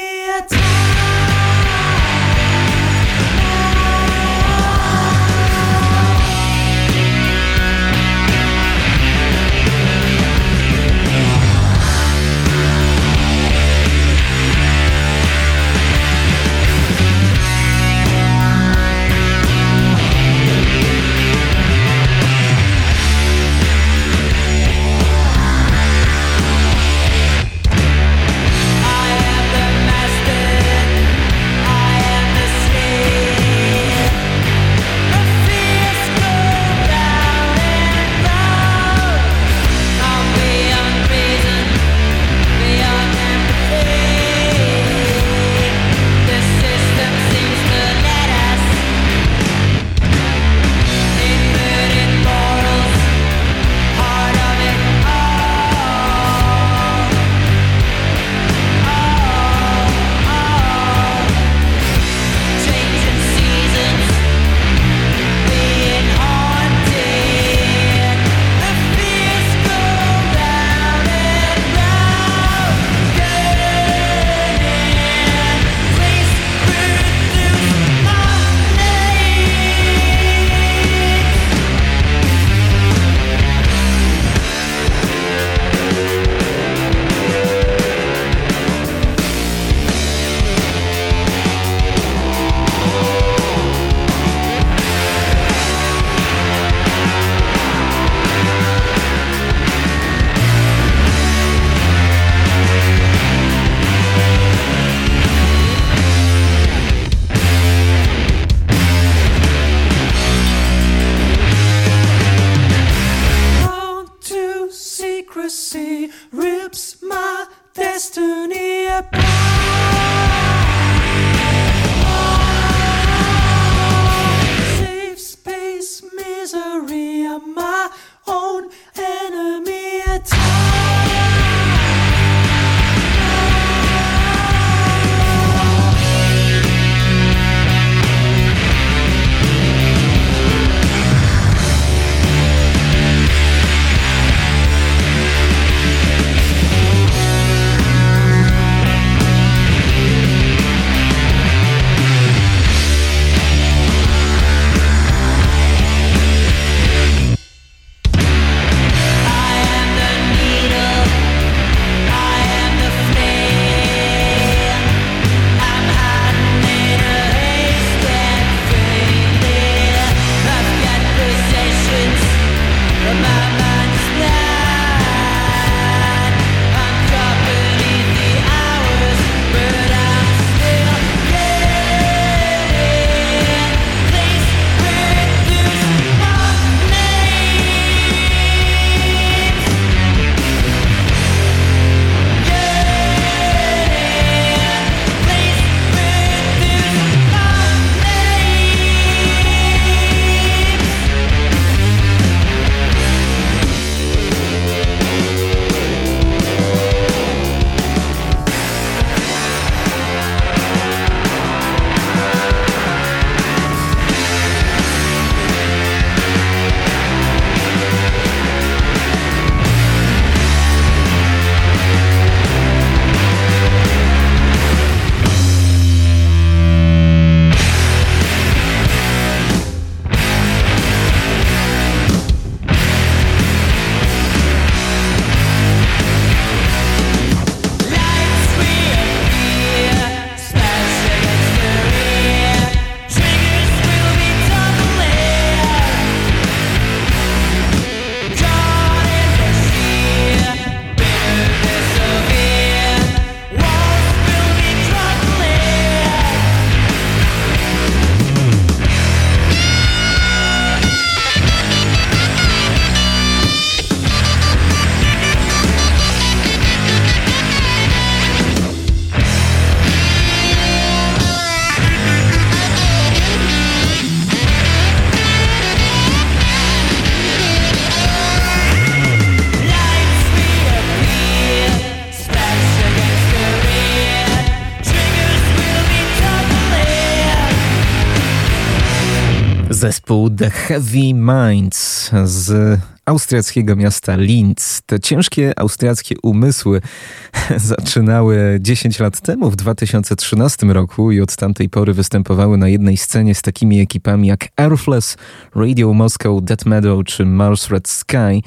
Zespół The Heavy Minds z austriackiego miasta Linz. Te ciężkie austriackie umysły zaczynały 10 lat temu, w 2013 roku i od tamtej pory występowały na jednej scenie z takimi ekipami jak Airfless, Radio Moscow, Dead Meadow czy Mars Red Sky.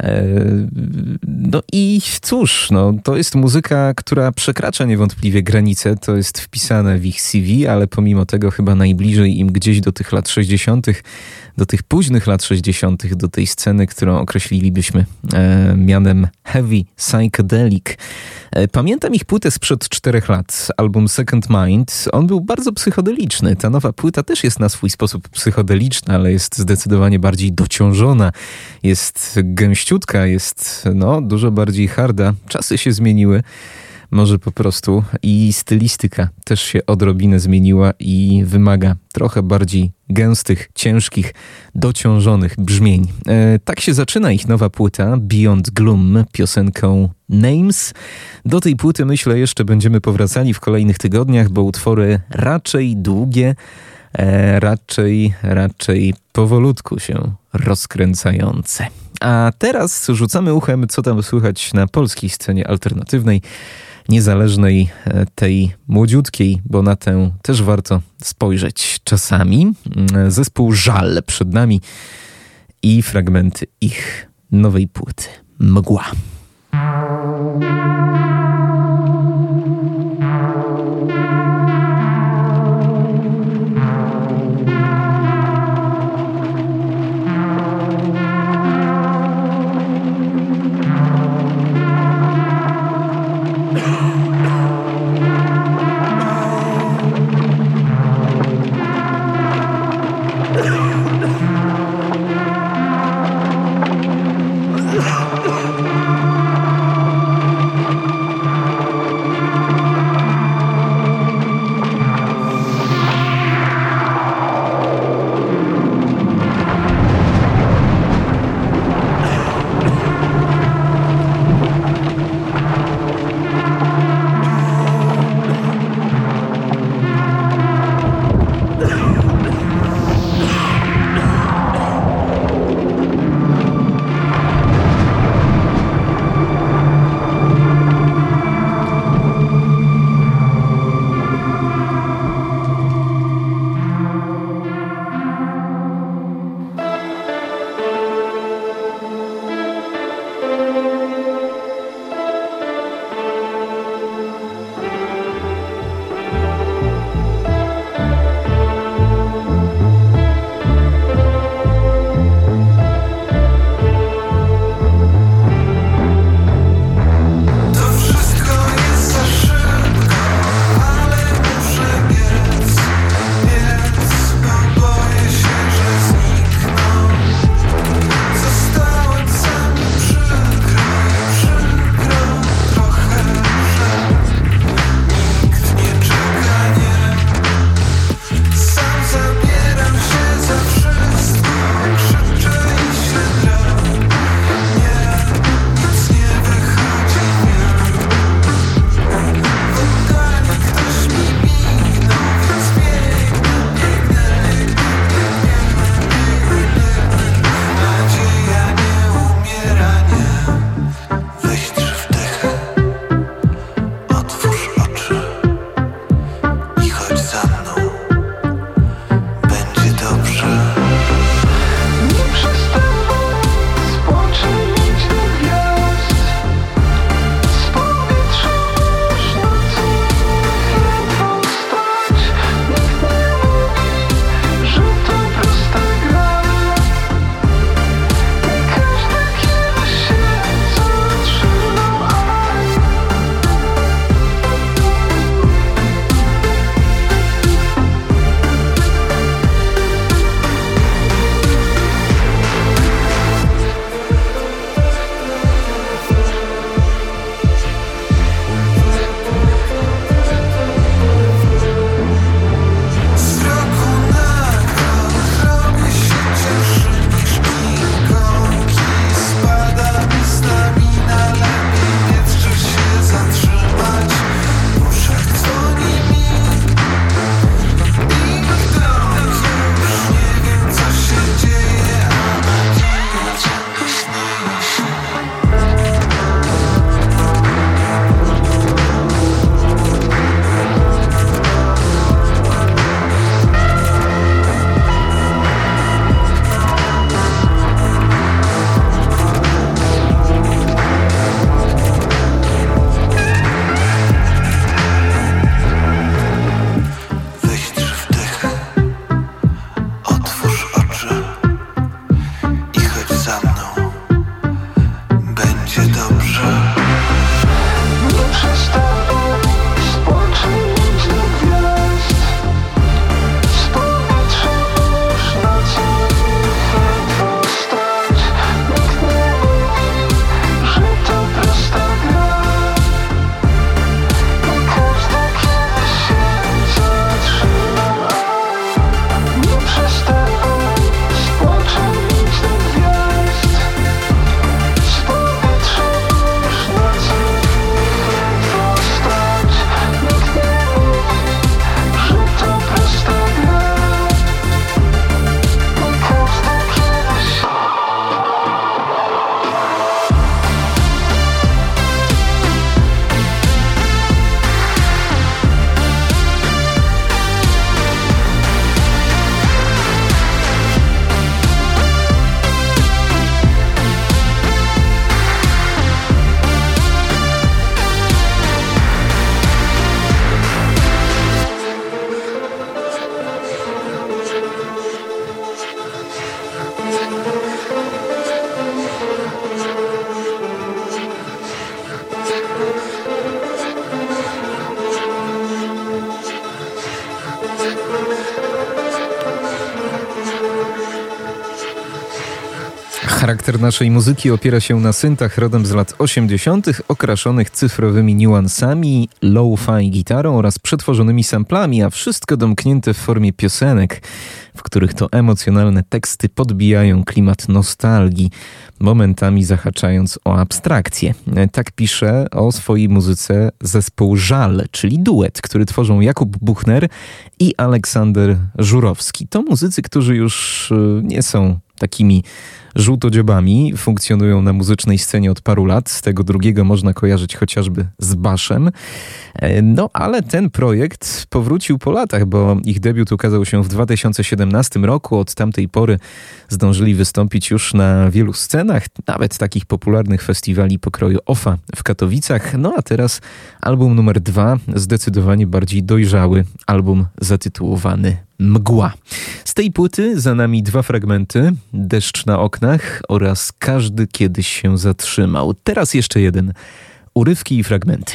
E, no i cóż, no, to jest muzyka, która przekracza niewątpliwie granice, to jest wpisane w ich CV, ale pomimo tego chyba najbliżej im gdzieś do tych lat 60., do tych późnych lat 60., do tej sceny, którą określilibyśmy e, mianem heavy psychedelic. E, pamiętam ich płytę sprzed czterech lat, album Second Mind. On był bardzo psychodeliczny. Ta nowa płyta też jest na swój sposób psychodeliczna, ale jest zdecydowanie bardziej dociążona, jest gęściutka, jest no, dużo bardziej harda. Czasy się zmieniły może po prostu i stylistyka też się odrobinę zmieniła i wymaga trochę bardziej gęstych, ciężkich, dociążonych brzmień. E, tak się zaczyna ich nowa płyta Beyond Gloom piosenką Names. Do tej płyty myślę jeszcze będziemy powracali w kolejnych tygodniach, bo utwory raczej długie, e, raczej, raczej powolutku się rozkręcające. A teraz rzucamy uchem, co tam słychać na polskiej scenie alternatywnej niezależnej, e, tej młodziutkiej, bo na tę też warto spojrzeć czasami. Mm, Zespół Żal przed nami i fragmenty ich nowej płyty Mgła. Charakter naszej muzyki opiera się na syntach rodem z lat 80., okraszonych cyfrowymi niuansami, low-fi gitarą oraz przetworzonymi samplami, a wszystko domknięte w formie piosenek, w których to emocjonalne teksty podbijają klimat nostalgii, momentami zahaczając o abstrakcję. Tak pisze o swojej muzyce zespół Żal, czyli duet, który tworzą Jakub Buchner i Aleksander Żurowski. To muzycy, którzy już y, nie są takimi żółtodziobami, funkcjonują na muzycznej scenie od paru lat. Z tego drugiego można kojarzyć chociażby z Baszem. E, No ale ten projekt powrócił po latach, bo ich debiut ukazał się w 2017 roku. Od tamtej pory zdążyli wystąpić już na wielu scenach, nawet takich popularnych festiwali pokroju OFA w Katowicach. No a teraz album numer dwa, zdecydowanie bardziej dojrzały, album zatytułowany Mgła. Z tej płyty za nami dwa fragmenty: Deszcz na oraz Każdy kiedyś się zatrzymał. Teraz jeszcze jeden. Urywki i fragmenty.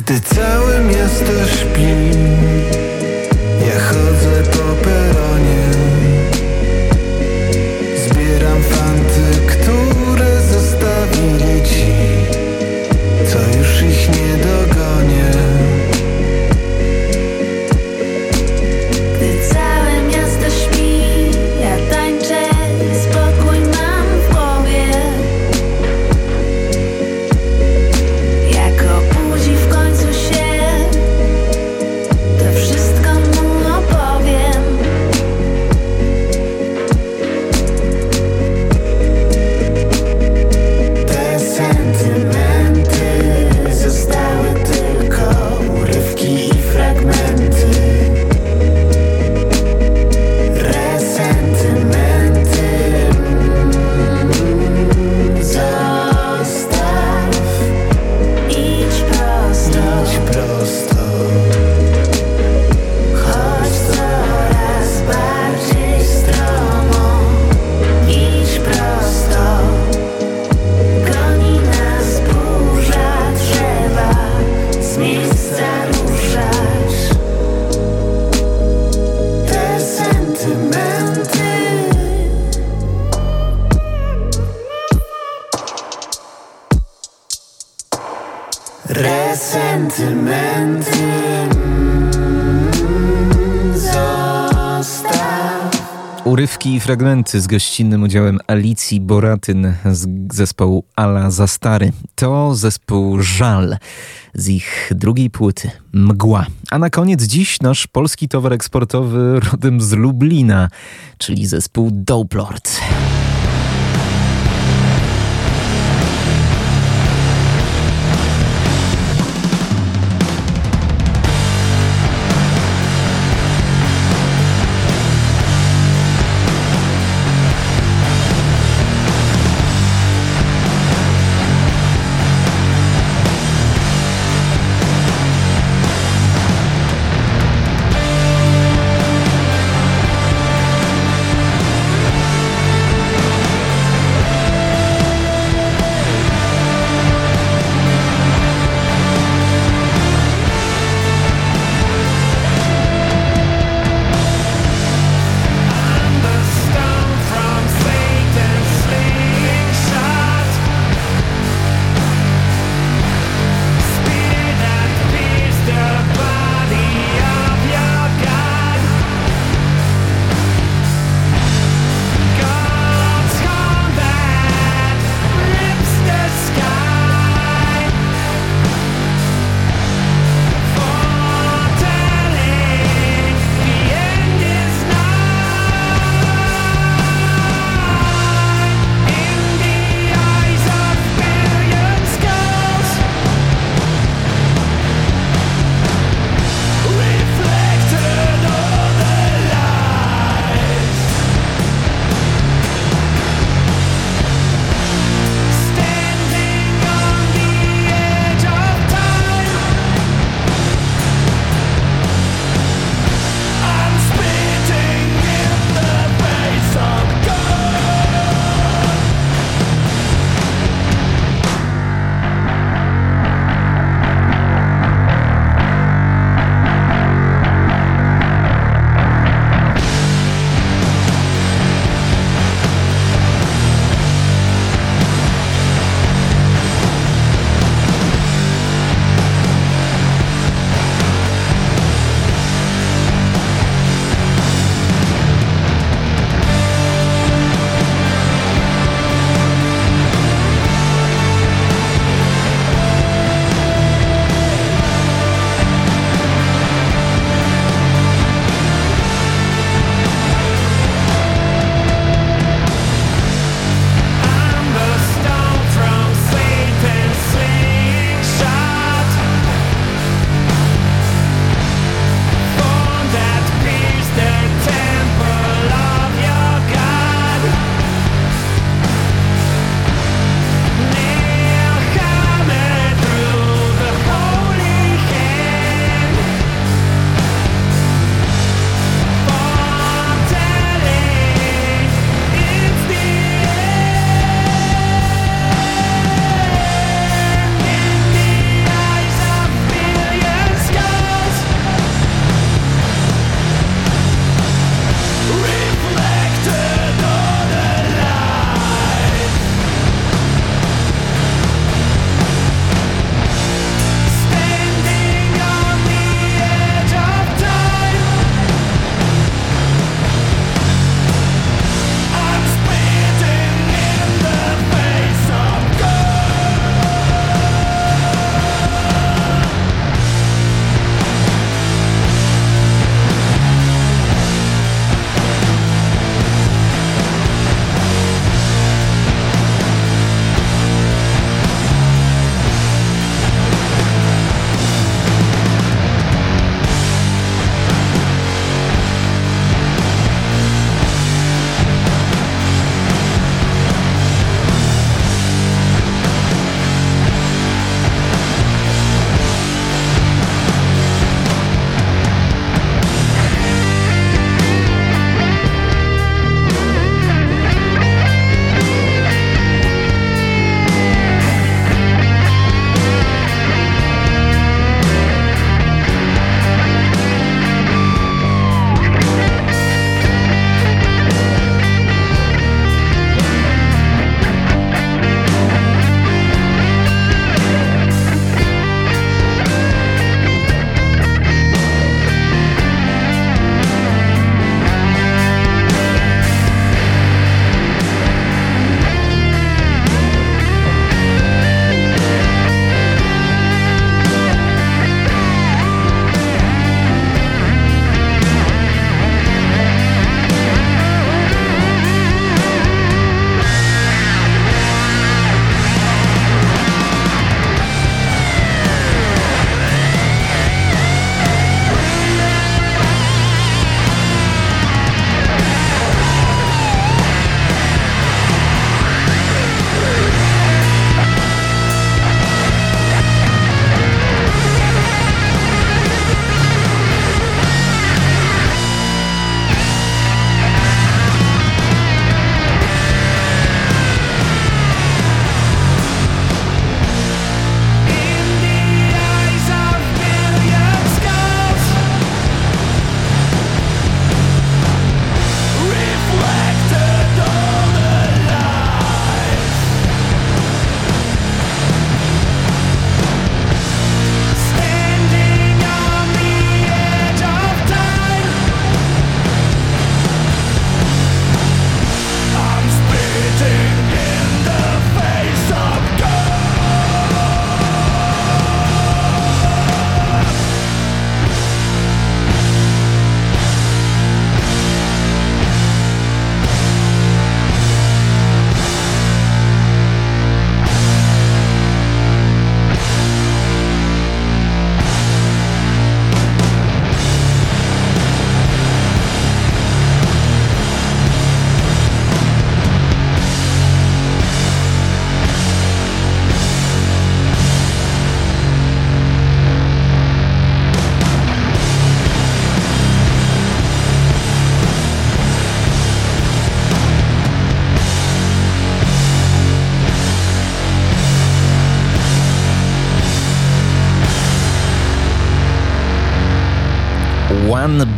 Gdy całe miasto śpi Ja chodzę po peronie Fragmenty z gościnnym udziałem Alicji Boratyn z zespołu Ala za stary. To zespół Żal z ich drugiej płyty Mgła. A na koniec dziś nasz polski towar eksportowy rodem z Lublina, czyli zespół Dope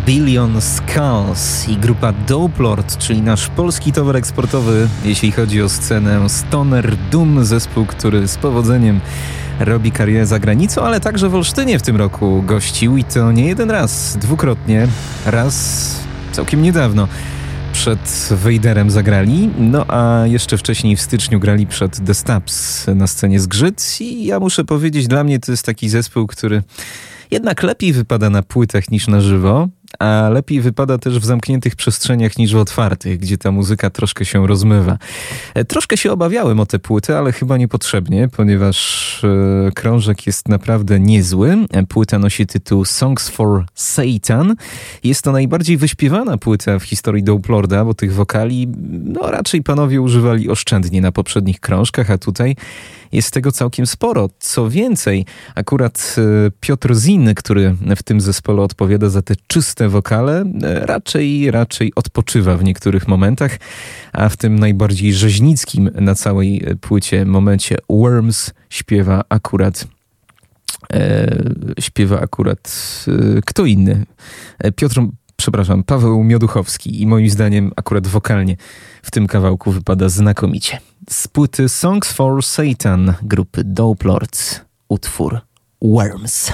Billion Skulls i grupa Dope Lord, czyli nasz polski towar eksportowy, jeśli chodzi o scenę Stoner Doom, zespół, który z powodzeniem robi karierę za granicą, ale także w Olsztynie w tym roku gościł i to nie jeden raz, dwukrotnie, raz całkiem niedawno przed Wejderem zagrali, no a jeszcze wcześniej w styczniu grali przed The Stabs na scenie Zgrzyt i ja muszę powiedzieć, dla mnie to jest taki zespół, który jednak lepiej wypada na płytach niż na żywo, a lepiej wypada też w zamkniętych przestrzeniach niż w otwartych, gdzie ta muzyka troszkę się rozmywa. E, Troszkę się obawiałem o te płyty, ale chyba niepotrzebnie, ponieważ e, krążek jest naprawdę niezły. E, Płyta nosi tytuł Songs for Satan. Jest to najbardziej wyśpiewana płyta w historii Dope Lorda, bo tych wokali no, raczej panowie używali oszczędnie na poprzednich krążkach, a tutaj jest tego całkiem sporo. Co więcej, akurat e, Piotr Zin, który w tym zespole odpowiada za te czyste wokale, e, raczej, raczej odpoczywa w niektórych momentach, a w tym najbardziej rzeźnickim na całej e, płycie momencie Worms śpiewa akurat e, śpiewa akurat e, kto inny? Piotr, przepraszam, Paweł Mioduchowski i moim zdaniem akurat wokalnie w tym kawałku wypada znakomicie. Z płyty Songs for Satan grupy Dope Lords utwór Worms.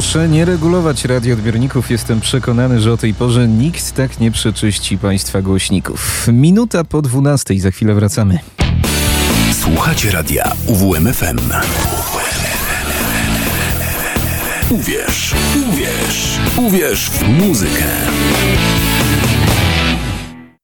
Proszę nie regulować radioodbiorników. Jestem przekonany, że o tej porze nikt tak nie przeczyści państwa głośników. Minuta po 12. Za chwilę wracamy. Słuchacie radia UWMFM. Uwierz, uwierz, uwierz w muzykę.